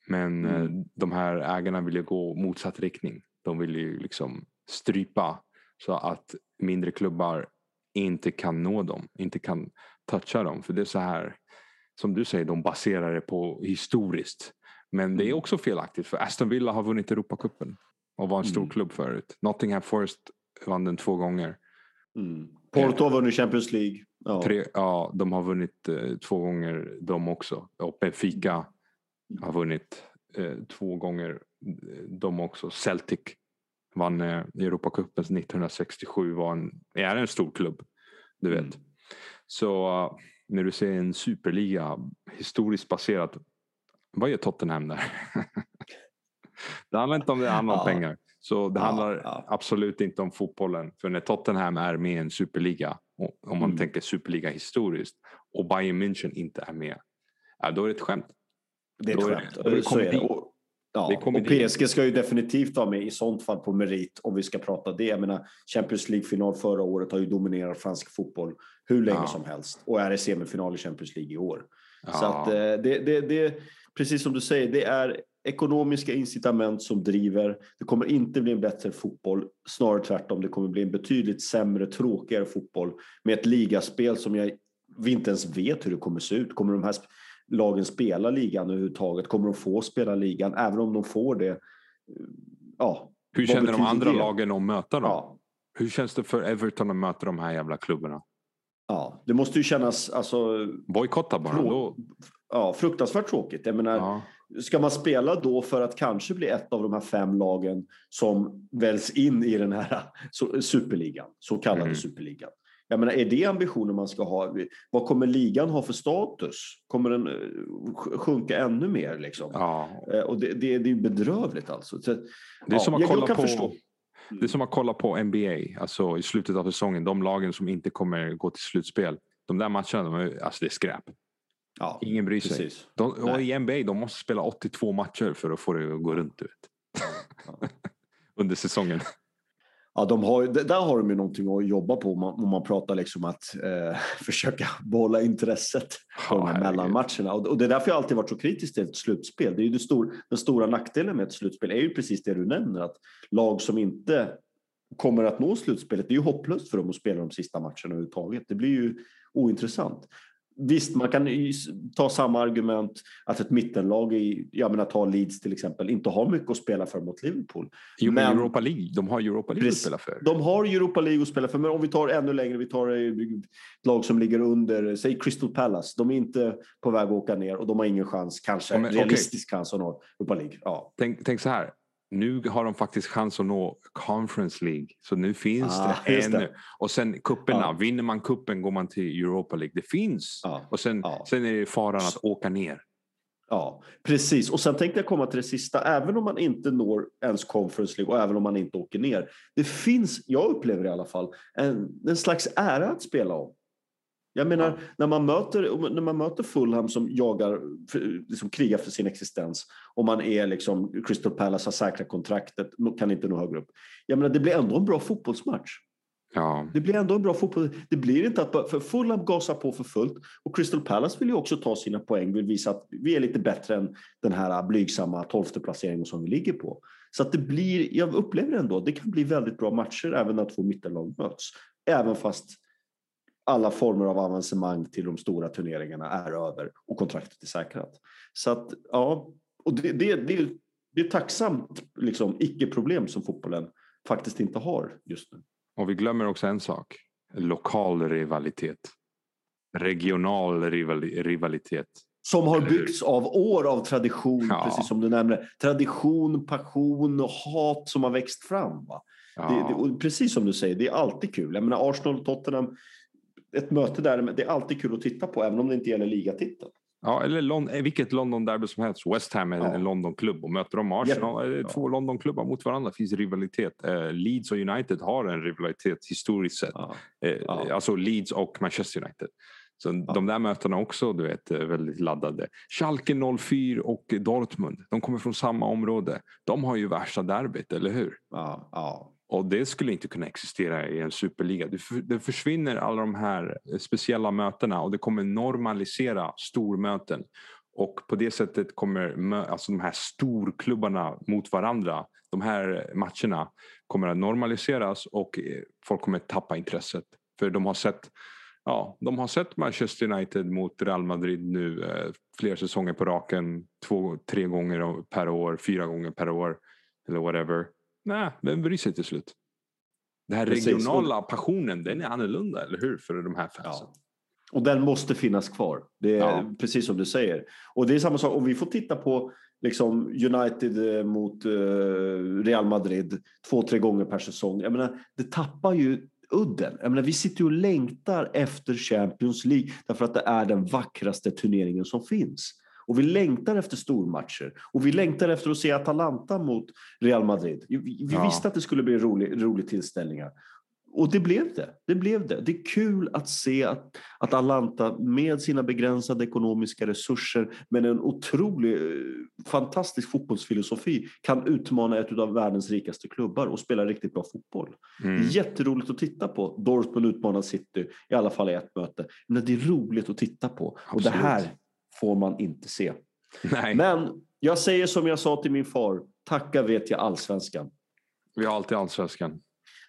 Men Mm. eh, de här ägarna vill ju gå motsatt riktning. De vill ju liksom strypa så att mindre klubbar inte kan nå dem, inte kan toucha dem. För det är så här, som du säger, de baserar det på historiskt. Men det är Mm. också felaktigt för Aston Villa har vunnit Europacupen och var en stor Mm. klubb förut. Nottingham Forest vann den två gånger. Mm. Porto har vunnit Champions League. Ja. Tre, ja, de har vunnit eh, två gånger de också. Och Benfica har vunnit eh, två gånger eh, de också. Celtic vann eh, Europacupen 1967. Var en, är en stor klubb. Du vet. Mm. Så eh, när du ser en superliga historiskt baserat. Vad gör Tottenham där? det handlar inte om det, det handlar om Ja. pengar. Så det Ja, handlar ja. absolut inte om fotbollen. För när Tottenham är med i en superliga, om man Mm. tänker superliga historiskt, och Bayern München inte är med, ja, då är det ett skämt. Det är ett Då skämt. är det Så är det. Och, ja, och. PSG ska ju definitivt vara med i sånt fall på merit om vi ska prata det. Jag menar, Champions League-final förra året har ju dominerat fransk fotboll hur länge som helst och är i semifinal i Champions League i år. Så att, eh, det, det, det, precis som du säger, det är ekonomiska incitament som driver. Det kommer inte bli en bättre fotboll, snarare tvärtom. Det kommer bli en betydligt sämre, tråkigare fotboll med ett ligaspel som jag, vi inte ens vet hur det kommer se ut. Kommer de här lagen spela ligan överhuvudtaget? Kommer de få spela ligan? Även om de får det, ja. Hur känner de andra det? lagen att möta dem? Ja, Hur känns det för Everton att möta de här jävla klubbarna? ja, det måste ju kännas alltså, Bojkotta bara. Då, ja, fruktansvärt tråkigt. Jag menar, ja. Ska man spela då för att kanske bli ett av de här fem lagen som väljs in i den här superligan, så kallade Mm. superligan? Jag menar, är det ambitionen man ska ha? Vad kommer ligan ha för status? Kommer den eh, sj- sjunka ännu mer? Liksom? Ja. Eh, Och det, det, det är bedrövligt alltså. Så, Det är ja, som att kolla på... förstå. Det är som att kolla på NBA, alltså i slutet av säsongen. De lagen som inte kommer gå till slutspel. De där matcherna, de är, alltså det är skräp. Ja, Ingen bryr sig. precis. De, och. I NBA, de måste spela 82 matcher för att få det att gå runt. Du vet. Ja. Under säsongen. Ja, de har, där har de ju någonting att jobba på om man, om man pratar liksom att eh, försöka behålla intresset på de här mellanmatcherna. Och, och det är därför jag alltid varit så kritisk till ett slutspel. Det är ju det stor, den stora nackdelen med ett slutspel är ju precis det du nämner, att lag som inte kommer att nå slutspelet, det är ju hopplöst för dem att spela de sista matcherna överhuvudtaget. Det blir ju ointressant. Visst, man kan ta samma argument att ett mittenlag i, jag menar ta Leeds till exempel, inte har mycket att spela för mot Liverpool. Jo, men Men- Europa League. De har Europa League Precis. att spela för. De har Europa League att spela för, men om vi tar ännu längre, vi tar eh, ett lag som ligger under, säg Crystal Palace. De är inte på väg att åka ner och de har ingen chans, kanske men realistisk chans att nå Europa League. Ja. Tänk, tänk så här. Nu har de faktiskt chans att nå Conference League. Så nu finns Ah, det ännu. Och sen kupperna. Ja. Vinner man kuppen går man till Europa League. Det finns. Ja. Och sen, Ja. sen är det faran att åka ner. Ja, precis. Och sen tänkte jag komma till det sista. Även om man inte når ens Conference League och även om man inte åker ner. Det finns, jag upplever i alla fall, en, en slags ära att spela om. Jag menar, när, man möter, när man möter Fulham som jagar, liksom krigar för sin existens och man är liksom, Crystal Palace har säkrat kontraktet, kan inte nå högre upp. Jag menar, det blir ändå en bra fotbollsmatch. Ja. Det blir ändå en bra fotboll. Det blir inte att för Fulham gasar på för fullt och Crystal Palace vill ju också ta sina poäng, vill visa att vi är lite bättre än den här blygsamma tolfte placeringen som vi ligger på. Så att det blir, jag upplever ändå, det kan bli väldigt bra matcher även när två mittenlag möts. Även fast alla former av avancemang till de stora turneringarna är över och kontraktet är säkrat. Så att, ja, och det, det, det, är- det är ett tacksamt liksom, icke-problem som fotbollen faktiskt inte har just nu. Och vi glömmer också en sak. Lokal rivalitet. Regional rival- rivalitet. Som har byggts av år av tradition, Ja. precis som du nämnde. Tradition, passion och hat som har växt fram. Va? Ja. Det, det, precis som du säger, det är alltid kul. Jag menar Arsenal och Tottenham, ett möte där, det är alltid kul att titta på, även om det inte gäller ligatiteln. Ja, eller Lon- eh, vilket London-derby som helst. West Ham är Ja. en Londonklubb och möter de Arsenal, Ja. två Londonklubbar mot varandra. Det finns rivalitet. Eh, Leeds och United har en rivalitet historiskt sett. Ja. Eh, Ja. Alltså Leeds och Manchester United. Så ja. de där mötena också du vet, väldigt laddade. Schalke 04 och Dortmund, de kommer från samma område. De har ju värsta derbyt, eller hur? Ja, ja. Och det skulle inte kunna existera i en superliga. Det försvinner alla de här eh, speciella mötena och det kommer normalisera stormöten. Och på det sättet kommer alltså de här storklubbarna mot varandra, de här matcherna kommer att normaliseras och eh, folk kommer tappa intresset. För de har sett ja, de har sett Manchester United mot Real Madrid nu eh, flera säsonger på raken. Två, tre gånger per år, fyra gånger per år. Eller whatever. Nej, vem bryr sig till slut? Den här Precis. regionala passionen, den är annorlunda, eller hur? För de här fansen. Ja. Och den måste finnas kvar. Det är ja. precis som du säger. Och det är samma sak om vi får titta på liksom United eh, mot eh, Real Madrid två, tre gånger per säsong. Jag menar, det tappar ju udden. Jag menar, vi sitter och längtar efter Champions League därför att det är den vackraste turneringen som finns. Och vi längtar efter stormatcher. Och vi längtar efter att se Atalanta mot Real Madrid. Vi, ja. visste att det skulle bli roliga rolig tillställningar. Och det blev det. Det blev det. Det är kul att se att, att Atalanta med sina begränsade ekonomiska resurser men en otrolig, eh, fantastisk fotbollsfilosofi kan utmana ett av världens rikaste klubbar och spela riktigt bra fotboll. Mm. Det är jätteroligt att titta på. Dortmund utmanar City, i alla fall i ett möte. Men det är roligt att titta på. Absolut. Och det här får man inte se. Nej. Men jag säger som jag sa till min far, tacka vet jag allsvenskan. Vi har alltid allsvenskan.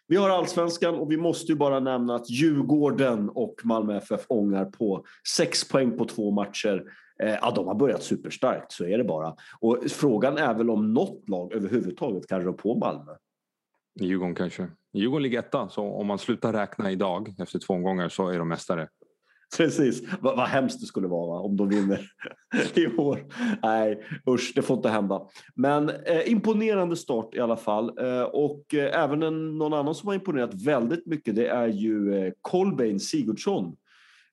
Vi har allsvenskan och vi måste ju bara nämna att Djurgården och Malmö FF ångar på sex poäng på två matcher. Eh, ja, de har börjat superstarkt, så är det bara. Och frågan är väl om något lag överhuvudtaget kan rå på Malmö. Djurgården kanske. Djurgården ligger etta, så om man slutar räkna idag efter två omgångar så är de mästare. Precis. Vad, vad hemskt det skulle vara va? om de vinner i år. Nej, usch, det får inte hända. Men eh, imponerande start i alla fall. Eh, och eh, även en, någon annan som har imponerat väldigt mycket det är ju eh, Kolbeinn Sigurdsson.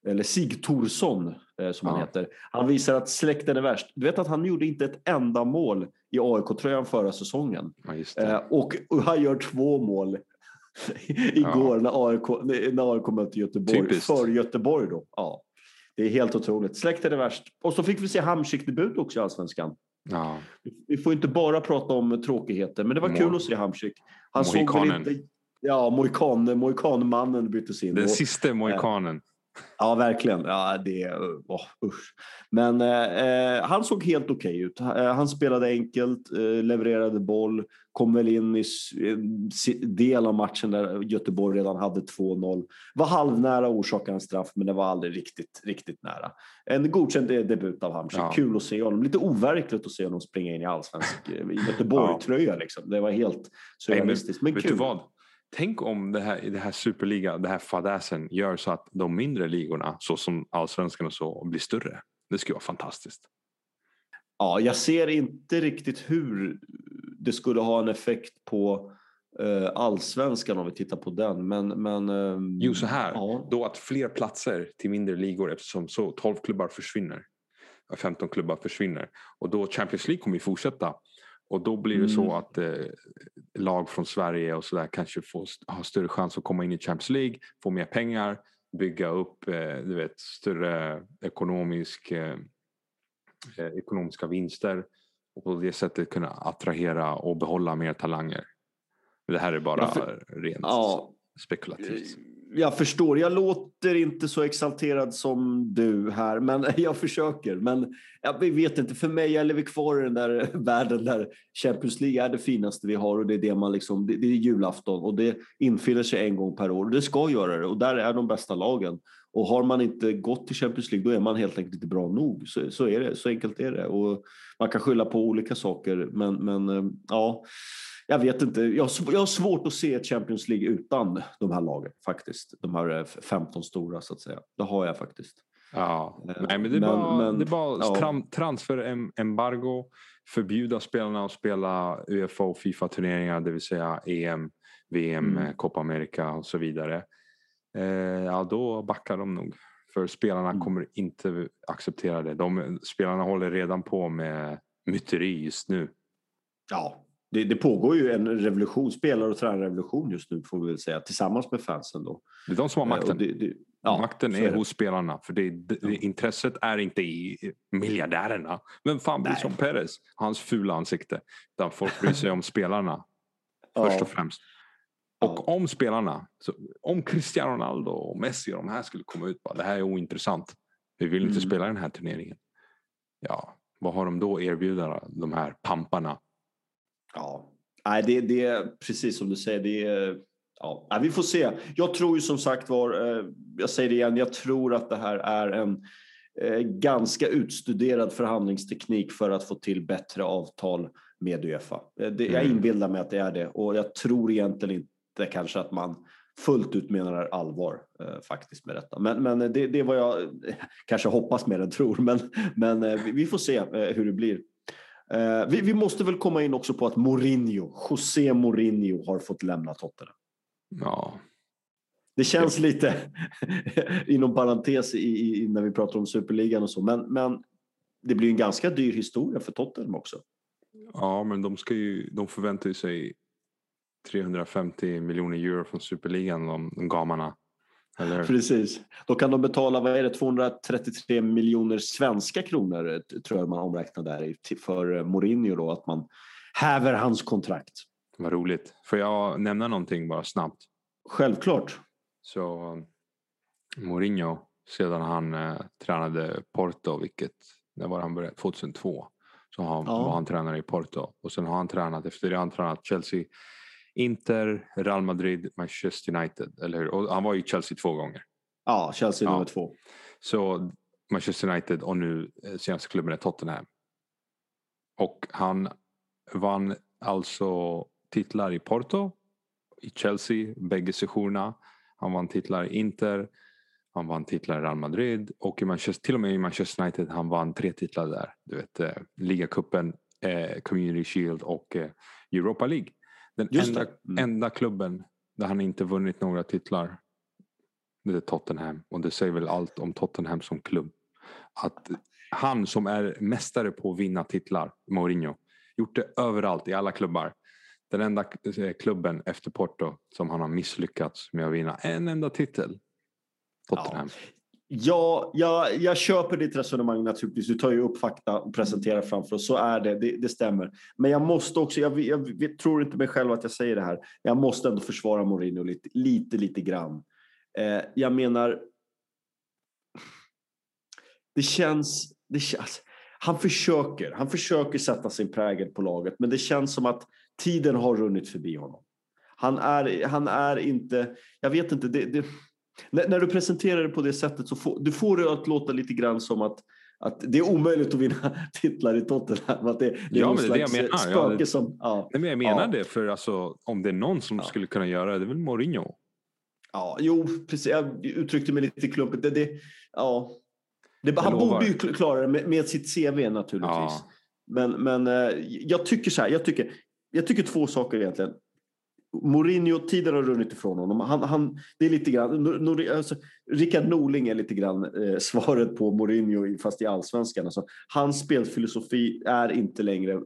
Eller Sigtorsson eh, som ja. han heter. Han visar att släkten är värst. Du vet att han gjorde inte ett enda mål i AIK-tröjan förra säsongen. Ja, eh, och, och han gör två mål igår ja. när, AIK, när AIK mötte Göteborg. Typiskt. För Göteborg då. Ja. Det är helt otroligt. Släkten är värst. Och så fick vi se Hamsik-debut också i Allsvenskan. Ja. Vi får inte bara prata om tråkigheter, men det var Mo kul att se Hamsik. Han Mohikanen. såg väl inte... Ja, Mohikan, Mohikanmannen byttes in. Den sista Mohikanen. Ja, verkligen. Ja, det, oh, usch. Men eh, han såg helt okej okay ut. Eh, han spelade enkelt, eh, levererade boll, kom väl in i en del av matchen där Göteborg redan hade 2-0. Var halvnära att orsaka en straff, men det var aldrig riktigt, riktigt nära. En godkänd debut av Hamsik. Ja. Kul att se honom. Lite overkligt att se honom springa in i allsvensk Göteborg-tröja. Liksom. Det var helt surrealistiskt, men, men kul. Tänk om det här, det här superliga, det här fadäsen gör så att de mindre ligorna, så som allsvenskan och så, blir större. Det skulle vara fantastiskt. Ja, jag ser inte riktigt hur det skulle ha en effekt på uh, allsvenskan om vi tittar på den. Men, men, um, jo, så här. Ja. Då att fler platser till mindre ligor eftersom så 12 klubbar försvinner. 15 klubbar försvinner. Och då Champions League kommer ju fortsätta. Och då blir det mm. så att eh, lag från Sverige och sådär kanske får, har större chans att komma in i Champions League, få mer pengar, bygga upp eh, du vet, större ekonomisk, eh, eh, ekonomiska vinster och på det sättet kunna attrahera och behålla mer talanger. Det här är bara för, rent ja, spekulativt jag förstår. Jag låter inte så exalterad som du här, men jag försöker. Men jag vet inte, för mig, jag lever kvar i den där världen där Champions League är det finaste vi har och det är det man liksom, det, är julafton och det infinner sig en gång per år. Och det ska göra det och där är de bästa lagen. Och har man inte gått till Champions League då är man helt enkelt inte bra nog. Så, så är det, så enkelt är det. Och man kan skylla på olika saker, men, men eh, ja jag vet inte. Jag har, jag har svårt att se Champions League utan de här lagen faktiskt. De här 15 stora så att säga. Det har jag faktiskt. Ja, eh, nej, men det är men, bara, men, det bara ja. transferembargo. Förbjuda spelarna att spela Uefa och Fifa-turneringar, det vill säga EM, VM, mm. Eh, Copa America och så vidare. Eh, ja, då backar de nog. För spelarna mm. kommer inte acceptera det. De, spelarna håller redan på med myteri just nu. Ja, det, det, pågår ju en revolution, spelar och tränarrevolution just nu får vi väl säga, tillsammans med fansen då. Det är de som har makten. Det, det, Ja, Makten är, är hos spelarna. För det, ja. intresset är inte i miljardärerna. Vem fan bryr sig om Perez? Hans fula ansikte. Utan folk bryr sig om spelarna. Först och främst. Och om spelarna, om Cristiano Ronaldo och Messi och de här skulle komma ut bara det här är ointressant. Vi vill inte mm. spela den här turneringen. Ja, vad har de då erbjuda de här pamparna? Ja, Nej, det, det är precis som du säger. Det är, ja, vi får se. Jag tror ju som sagt var, eh, jag säger det igen, jag tror att det här är en eh, ganska utstuderad förhandlingsteknik för att få till bättre avtal med Uefa. Eh, det, jag mm. inbillar mig att det är det och jag tror egentligen inte kanske att man fullt ut menar allvar eh, faktiskt med detta. Men, men det, det är vad jag kanske hoppas mer än tror. Men, men vi får se hur det blir. Eh, vi, vi, måste väl komma in också på att Mourinho, José Mourinho har fått lämna Tottenham. Ja. Det känns lite inom parentes i, i, när vi pratar om superligan och så, men, men det blir en ganska dyr historia för Tottenham också. Ja, men de, ska ju, de förväntar sig 350 miljoner euro från superligan, de, de gamarna. Eller? Precis. Då kan de betala vad är det, 233 miljoner svenska kronor tror jag man omräknar där för Mourinho då, att man häver hans kontrakt. Vad roligt. Får jag nämna någonting bara snabbt? Självklart. Så Mourinho, sedan han eh, tränade Porto, vilket, när var han började? 2002. Så han, ja. var han tränare i Porto. Och sen har han tränat, efter det har han tränat Chelsea, Inter, Real Madrid, Manchester United. Eller hur? Och han var i Chelsea två gånger. Ja, Chelsea ja. nummer två. Så Manchester United och nu eh, senaste klubben är Tottenham. Och han vann alltså titlar i Porto, i Chelsea, bägge sessionerna. Han vann titlar i Inter, han vann titlar i Real Madrid och i Manchester, till och med i Manchester United han vann tre titlar där. Du vet, eh, ligacupen, eh, Community Shield och eh, Europa League. Den enda, mm. enda klubben där han inte vunnit några titlar det är Tottenham och det säger väl allt om Tottenham som klubb. Att han som är mästare på att vinna titlar, Mourinho, gjort det överallt i alla klubbar. Den enda eh, klubben efter Porto som han har misslyckats med att vinna en enda titel. Tottenham. Ja. Ja, jag, jag köper ditt resonemang naturligtvis. Du tar ju upp fakta och presenterar framför oss. Så är det, det, det stämmer. Men jag måste också, jag, jag, jag, tror inte mig själv att jag säger det här. Jag måste ändå försvara Mourinho lite, lite, lite grann. Eh, jag menar, det känns, det känns, alltså, han försöker, han försöker sätta sin prägel på laget, men det känns som att tiden har runnit förbi honom. Han är, han är inte, jag vet inte, det, det när, när, du presenterar det på det sättet så får du får det att låta lite grann som att att det är omöjligt att vinna titlar i Tottenham. Att det, det ja, men det är det jag menar. Ja, det, som, ja. Nej, men jag menar ja. det, för alltså, om det är någon som ja. skulle kunna göra det, det är väl Mourinho. Ja, jo, precis. Jag uttryckte mig lite klumpigt. Det, det, ja. det, han borde ju klara det med, med sitt CV naturligtvis. Ja. Men, men eh, jag tycker så här, jag tycker, jag tycker två saker egentligen. Mourinho, tiden har runnit ifrån honom. Han, han, det är lite grann, Nor, alltså, Rickard Norling är lite grann eh, svaret på Mourinho fast i allsvenskan. Alltså, hans spelfilosofi är inte längre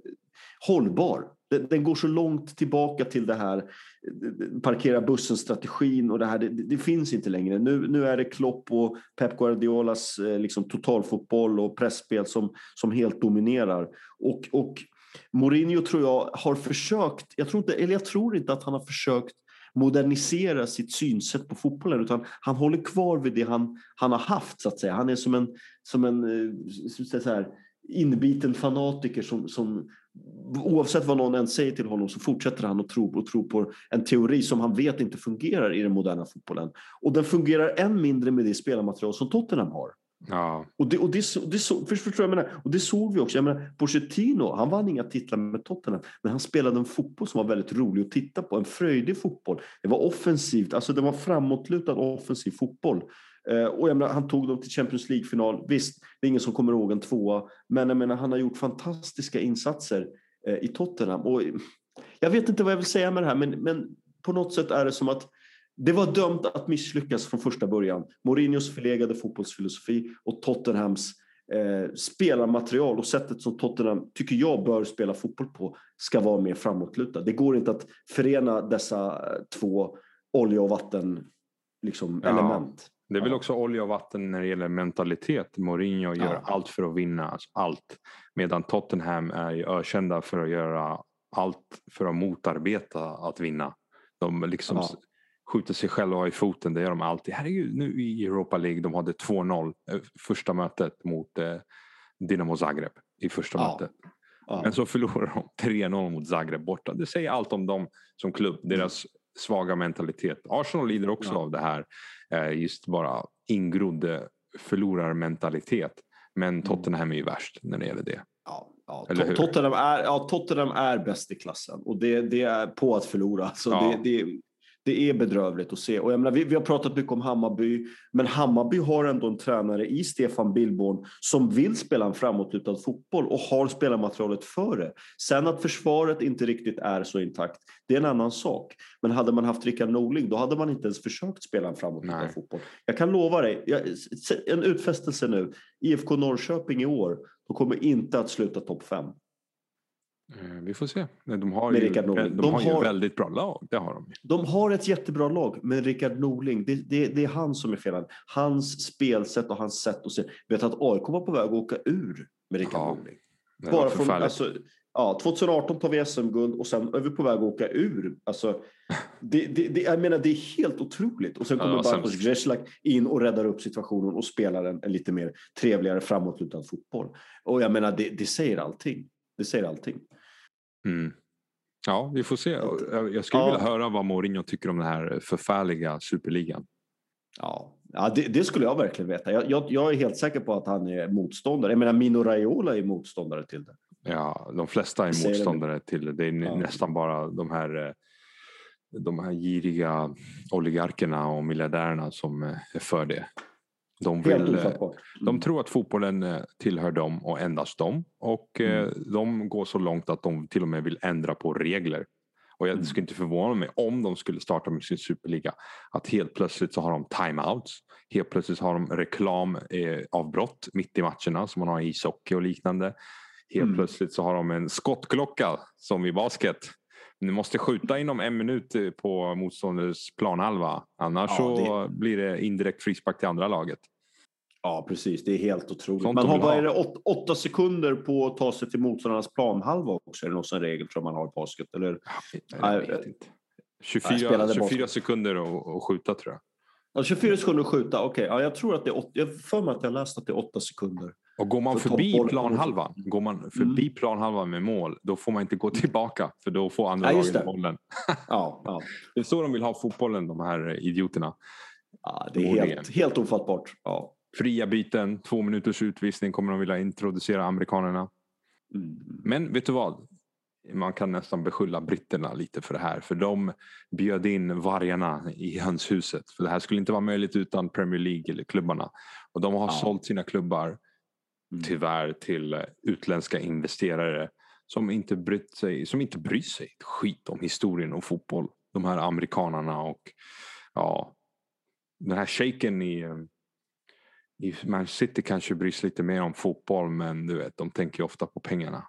hållbar. Den, den, går så långt tillbaka till det här eh, parkera bussen-strategin och det här. Det, det, finns inte längre. Nu, nu är det Klopp och Pep Guardiolas eh, liksom, totalfotboll och pressspel som, som helt dominerar. Och, och Mourinho tror jag har försökt, jag tror, inte, eller jag tror inte att han har försökt modernisera sitt synsätt på fotbollen utan han håller kvar vid det han, han har haft så att säga. Han är som en, som en eh, så här, inbiten fanatiker som, som oavsett vad någon än säger till honom så fortsätter han att tro och tro på en teori som han vet inte fungerar i den moderna fotbollen. Och den fungerar än mindre med det spelarmaterial som Tottenham har. Ja. Och, det, och, det, det, så, förstår jag, menar, och det såg vi också. Jag menar, Pochettino, han vann inga titlar med Tottenham, men han spelade en fotboll som var väldigt rolig att titta på. En fröjdig fotboll. Det var offensivt, alltså det var framåtlutad offensiv fotboll. Eh, och jag menar, han tog dem till Champions League-final. Visst, det är ingen som kommer ihåg en tvåa, men jag menar, han har gjort fantastiska insatser eh, i Tottenham. Och jag vet inte vad jag vill säga med det här, men, men på något sätt är det som att det var dömt att misslyckas från första början. Mourinhos förlegade fotbollsfilosofi och Tottenhams eh, spelarmaterial och sättet som Tottenham, tycker jag, bör spela fotboll på ska vara mer framåtlutad. Det går inte att förena dessa två olja och vatten liksom, ja, element. Det är väl också olja och vatten när det gäller mentalitet. Mourinho gör Ja. allt för att vinna. Alltså allt. Medan Tottenham är ökända för att göra allt för att motarbeta att vinna. De liksom Ja. Skjuter sig själva i foten. Det gör de alltid. Herregud, nu i Europa League. De hade 2-0 eh, första mötet mot eh, Dinamo Zagreb i första Ja. mötet. Ja. Men så förlorar de 3-0 mot Zagreb borta. Det säger allt om dem som klubb. Deras svaga mentalitet. Arsenal lider också Ja. av det här. eh, Just bara ingrodd förlorarmentalitet. Men Tottenham är ju värst när det gäller det. Ja, ja. Tottenham, är, ja, Tottenham är bäst i klassen och det, det är på att förlora. Så det, det, det är bedrövligt att se. Och jag menar, vi, vi har pratat mycket om Hammarby, men Hammarby har ändå en tränare i Stefan Billborn som vill spela en framåtlutad fotboll och har spelarmaterialet för det. Sen att försvaret inte riktigt är så intakt, det är en annan sak. Men hade man haft Rickard Norling, då hade man inte ens försökt spela en framåtlutad Nej. fotboll. Jag kan lova dig, jag, en utfästelse nu, IFK Norrköping i år, de kommer inte att sluta topp fem. Eh, Vi får se. De har ju, Norling. de De har ju väldigt bra lag. Det har de. De har ett jättebra lag, men Rickard Norling, det, det, det är han som är felad. Hans spelsätt och hans sätt att se. Vet att AIK var på väg att åka ur med Rickard Ja, Norling. Bara från, alltså, ja, 2018 tar vi SM-guld och sen är vi på väg att åka ur. Alltså, det, det, det, jag menar, det är helt otroligt. Och sen Ja, kommer var Bartosz. Grzelak in och räddar upp situationen och spelar en, en lite mer trevligare framåtlutad fotboll. Och jag menar, det, det säger allting. Det säger allting. Mm. Ja, vi får se. Jag jag skulle Ja. vilja höra vad Mourinho tycker om den här förfärliga superligan. Ja, ja det, det skulle jag verkligen veta. Jag, jag, jag är helt säker på att han är motståndare. Jag menar, Mino Raiola är motståndare till det. Ja, de flesta är motståndare till det. Det är Ja. nästan bara de här, eh, de här giriga oligarkerna och miljardärerna som eh, är för det. De, vill, eh, de tror att fotbollen eh, tillhör dem och endast dem. Och eh, Mm. de går så långt att de till och med vill ändra på regler. Och jag Mm. skulle inte förvåna mig om de skulle starta med sin superliga. Att helt plötsligt så har de timeouts. Helt plötsligt har de reklamavbrott mitt i matcherna som man har i ishockey och liknande. Helt Mm. plötsligt så har de en skottklocka som i basket. Ni måste skjuta inom en minut eh, på motståndarens planhalva. Annars Ja, så blir det indirekt frispark till andra laget. Ja, precis. Det är helt otroligt. Sånt man har, det, åt, åtta sekunder på att ta sig till motståndarnas planhalva också. Är det någon sån regel tror man har i basket? Eller? Jag vet inte. jag 24, spelade 24 basket. sekunder och skjuta tror jag. Ja, 24 sekunder att skjuta. Okej, ja, jag tror att det är åt, Jag för mig att jag läst att det är åtta sekunder. Och går man För förbi planhalvan, går man förbi planhalvan med mål, då får man inte gå tillbaka för då får andra Ja, laget bollen. Ja, ja. Det är så de vill ha fotbollen, de här idioterna. ja det är helt, helt ofattbart. Ja. Fria byten, två minuters utvisning kommer de vilja introducera amerikanerna. Mm. Men vet du vad? Man kan nästan beskylla britterna lite för det här. För de bjöd in vargarna i hönshuset. För det här skulle inte vara möjligt utan Premier League eller klubbarna. Och de har Ja. sålt sina klubbar Mm. Mm. tyvärr till eh, utländska investerare som inte, brytt sig, som inte bryr sig ett skit om historien och fotboll. De här amerikanarna och ja, den här shaken i, eh, i Man City kanske bryr sig lite mer om fotboll men du vet, de tänker ju ofta på pengarna.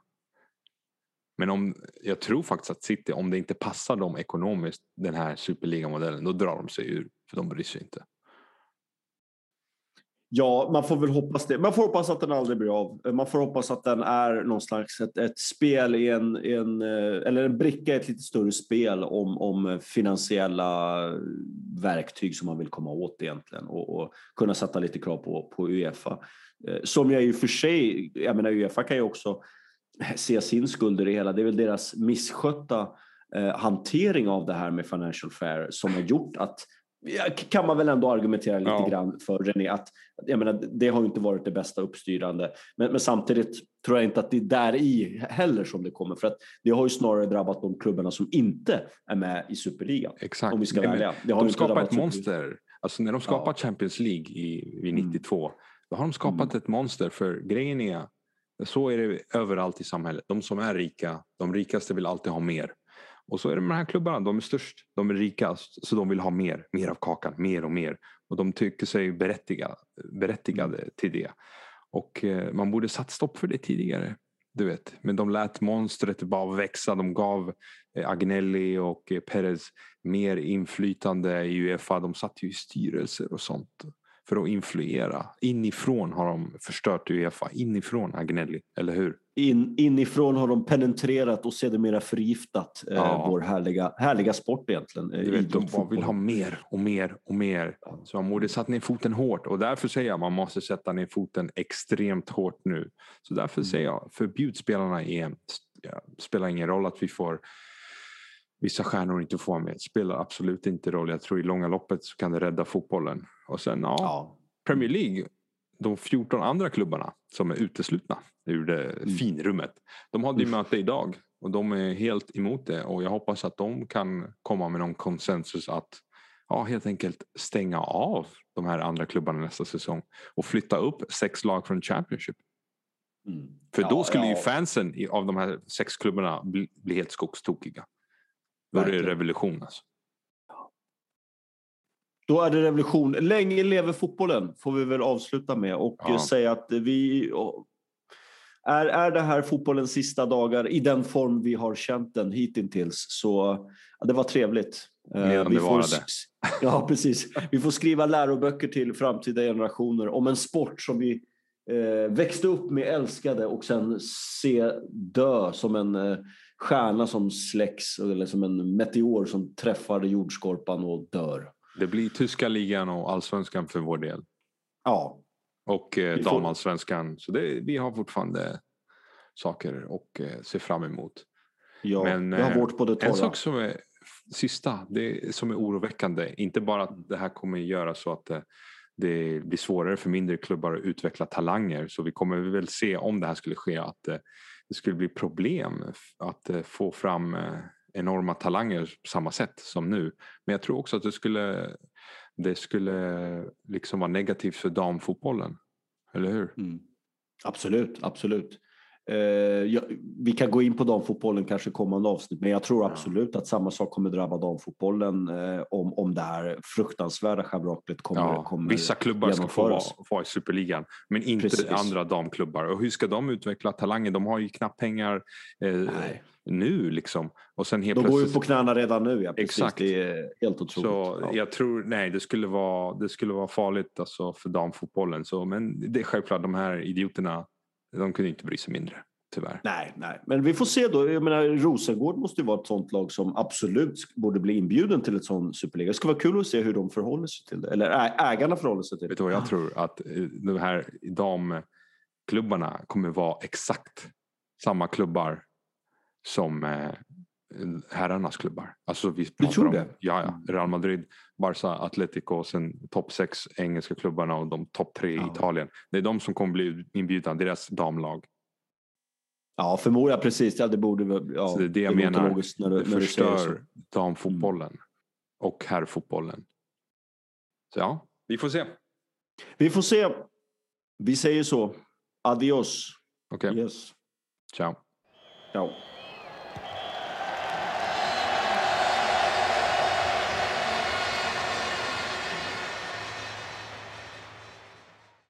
Men om, jag tror faktiskt att City, om det inte passar dem ekonomiskt, den här superligamodellen, då drar de sig ur. För de bryr sig inte. Ja, man får väl hoppas det. Man får hoppas att den aldrig blir av. Man får hoppas att den är någon slags ett, ett spel i en, en, eh, eller en bricka i ett lite större spel om, om finansiella verktyg som man vill komma åt egentligen och, och kunna sätta lite krav på, på Uefa. Eh, som jag i och för sig, jag menar Uefa kan ju också se sin skuld i det hela. Det är väl deras misskötta eh, hantering av det här med Financial Fair som har gjort att kan man väl ändå argumentera lite Ja. grann för René att jag menar, det har ju inte varit det bästa uppstyrande. Men, men samtidigt tror jag inte att det är där i heller som det kommer. För att det har ju snarare drabbat de klubbarna som inte är med i Superligan. Exakt. Om vi ska Nej, ärliga. Det har De skapar ett monster. Alltså när de skapar Ja. Champions League i, Mm. 92. Då har de skapat ett monster. För grejen är, så är det överallt i samhället. De som är rika, de rikaste vill alltid ha mer. Och så är det med de här klubbarna. De är störst, de är rikast. Så de vill ha mer, mer av kakan, mer och mer. Och de tycker sig berättigade, berättigade Mm. till det. Och eh, man borde satt stopp för det tidigare. Du vet. Men de lät monstret bara växa. De gav eh, Agnelli och eh, Perez mer inflytande i Uefa. De satt ju i styrelser och sånt. För att influera. Inifrån har de förstört Uefa, inifrån Agnelli, eller hur? In, inifrån har de penetrerat och sedermera förgiftat eh, Ja. vår härliga, härliga sport egentligen. eh, vet, de bara vill ha mer och mer och mer. Så man borde satt ner foten hårt och därför säger jag man måste sätta ner foten extremt hårt nu. Så därför Mm. säger jag förbjud spelarna i EM. Ja, spelar ingen roll att vi får vissa stjärnor inte får vara med. Spelar absolut inte roll. Jag tror i långa loppet så kan det rädda fotbollen. Och sen ja, Ja. Premier League, de 14 andra klubbarna som är uteslutna ur det finrummet. De hade ju Mm. möte idag och de är helt emot det och jag hoppas att de kan komma med någon konsensus att ja, helt enkelt stänga av de här andra klubbarna nästa säsong och flytta upp sex lag från Championship. Mm. För Ja, då skulle ju ja, fansen i- av de här sex klubbarna bli, bli helt skogstokiga. Då är det revolution alltså. Då är det revolution. Länge lever fotbollen får vi väl avsluta med och Ja. säga att vi är, är det här fotbollens sista dagar i den form vi har känt den hittills så ja, det var trevligt. Eh, Medan vi det får, ja, precis. Vi får skriva läroböcker till framtida generationer om en sport som vi eh, växte upp med, älskade och sen se dö som en eh, stjärna som släcks eller som en meteor som träffar jordskorpan och dör. Det blir tyska ligan och allsvenskan för vår del. Ja, Och eh, får- damallsvenskan. Så det, vi har fortfarande saker att eh, se fram emot. Ja, Men, vi har eh, vårt på det En torra. sak som är sista, det som är oroväckande. Inte bara att det här kommer göra så att eh, det blir svårare för mindre klubbar att utveckla talanger. Så vi kommer väl se om det här skulle ske att eh, det skulle bli problem att eh, få fram eh, enorma talanger på samma sätt som nu. Men jag tror också att det skulle, det skulle liksom vara negativt för damfotbollen. Eller hur? Mm. Absolut, absolut. Eh, ja, vi kan gå in på damfotbollen kanske kommande avsnitt, men jag tror absolut att samma sak kommer drabba damfotbollen eh, om, om det här fruktansvärda schabraklet kommer, Ja, kommer vissa klubbar ska få vara, vara i superligan men inte Precis. andra damklubbar. Och hur ska de utveckla talanger? De har ju knappt pengar eh, nu liksom. Och sen helt De går ju på knäna redan nu, ja. Precis. Exakt. Det är helt otroligt. Så ja. jag tror, nej det skulle vara, det skulle vara farligt alltså, för damfotbollen. Så, men det är självklart, de här idioterna, de kunde inte bry sig mindre. Tyvärr. Nej, nej, men vi får se då. Jag menar, Rosengård måste ju vara ett sånt lag som absolut borde bli inbjuden till ett sånt superliga. Det ska vara kul att se hur de förhåller sig till det. Eller ägarna förhåller sig till det. Vet du vad jag tror? Att eh, de här damklubbarna kommer vara exakt samma klubbar som eh, herrarnas klubbar. Alltså vi pratar tror om, det? Ja, ja. Real Madrid, Barca, Atletico sen topp sex engelska klubbarna och de topp tre i Ja. Italien. Det är de som kommer bli inbjudna, deras damlag. Ja, förmodligen precis. Ja, det borde ja, Så det är det jag menar. När du, Det när du förstör damfotbollen och herrfotbollen. Så ja, vi får se. Vi får se. Vi säger så. Adios. Okej, Yes. ciao. Ciao.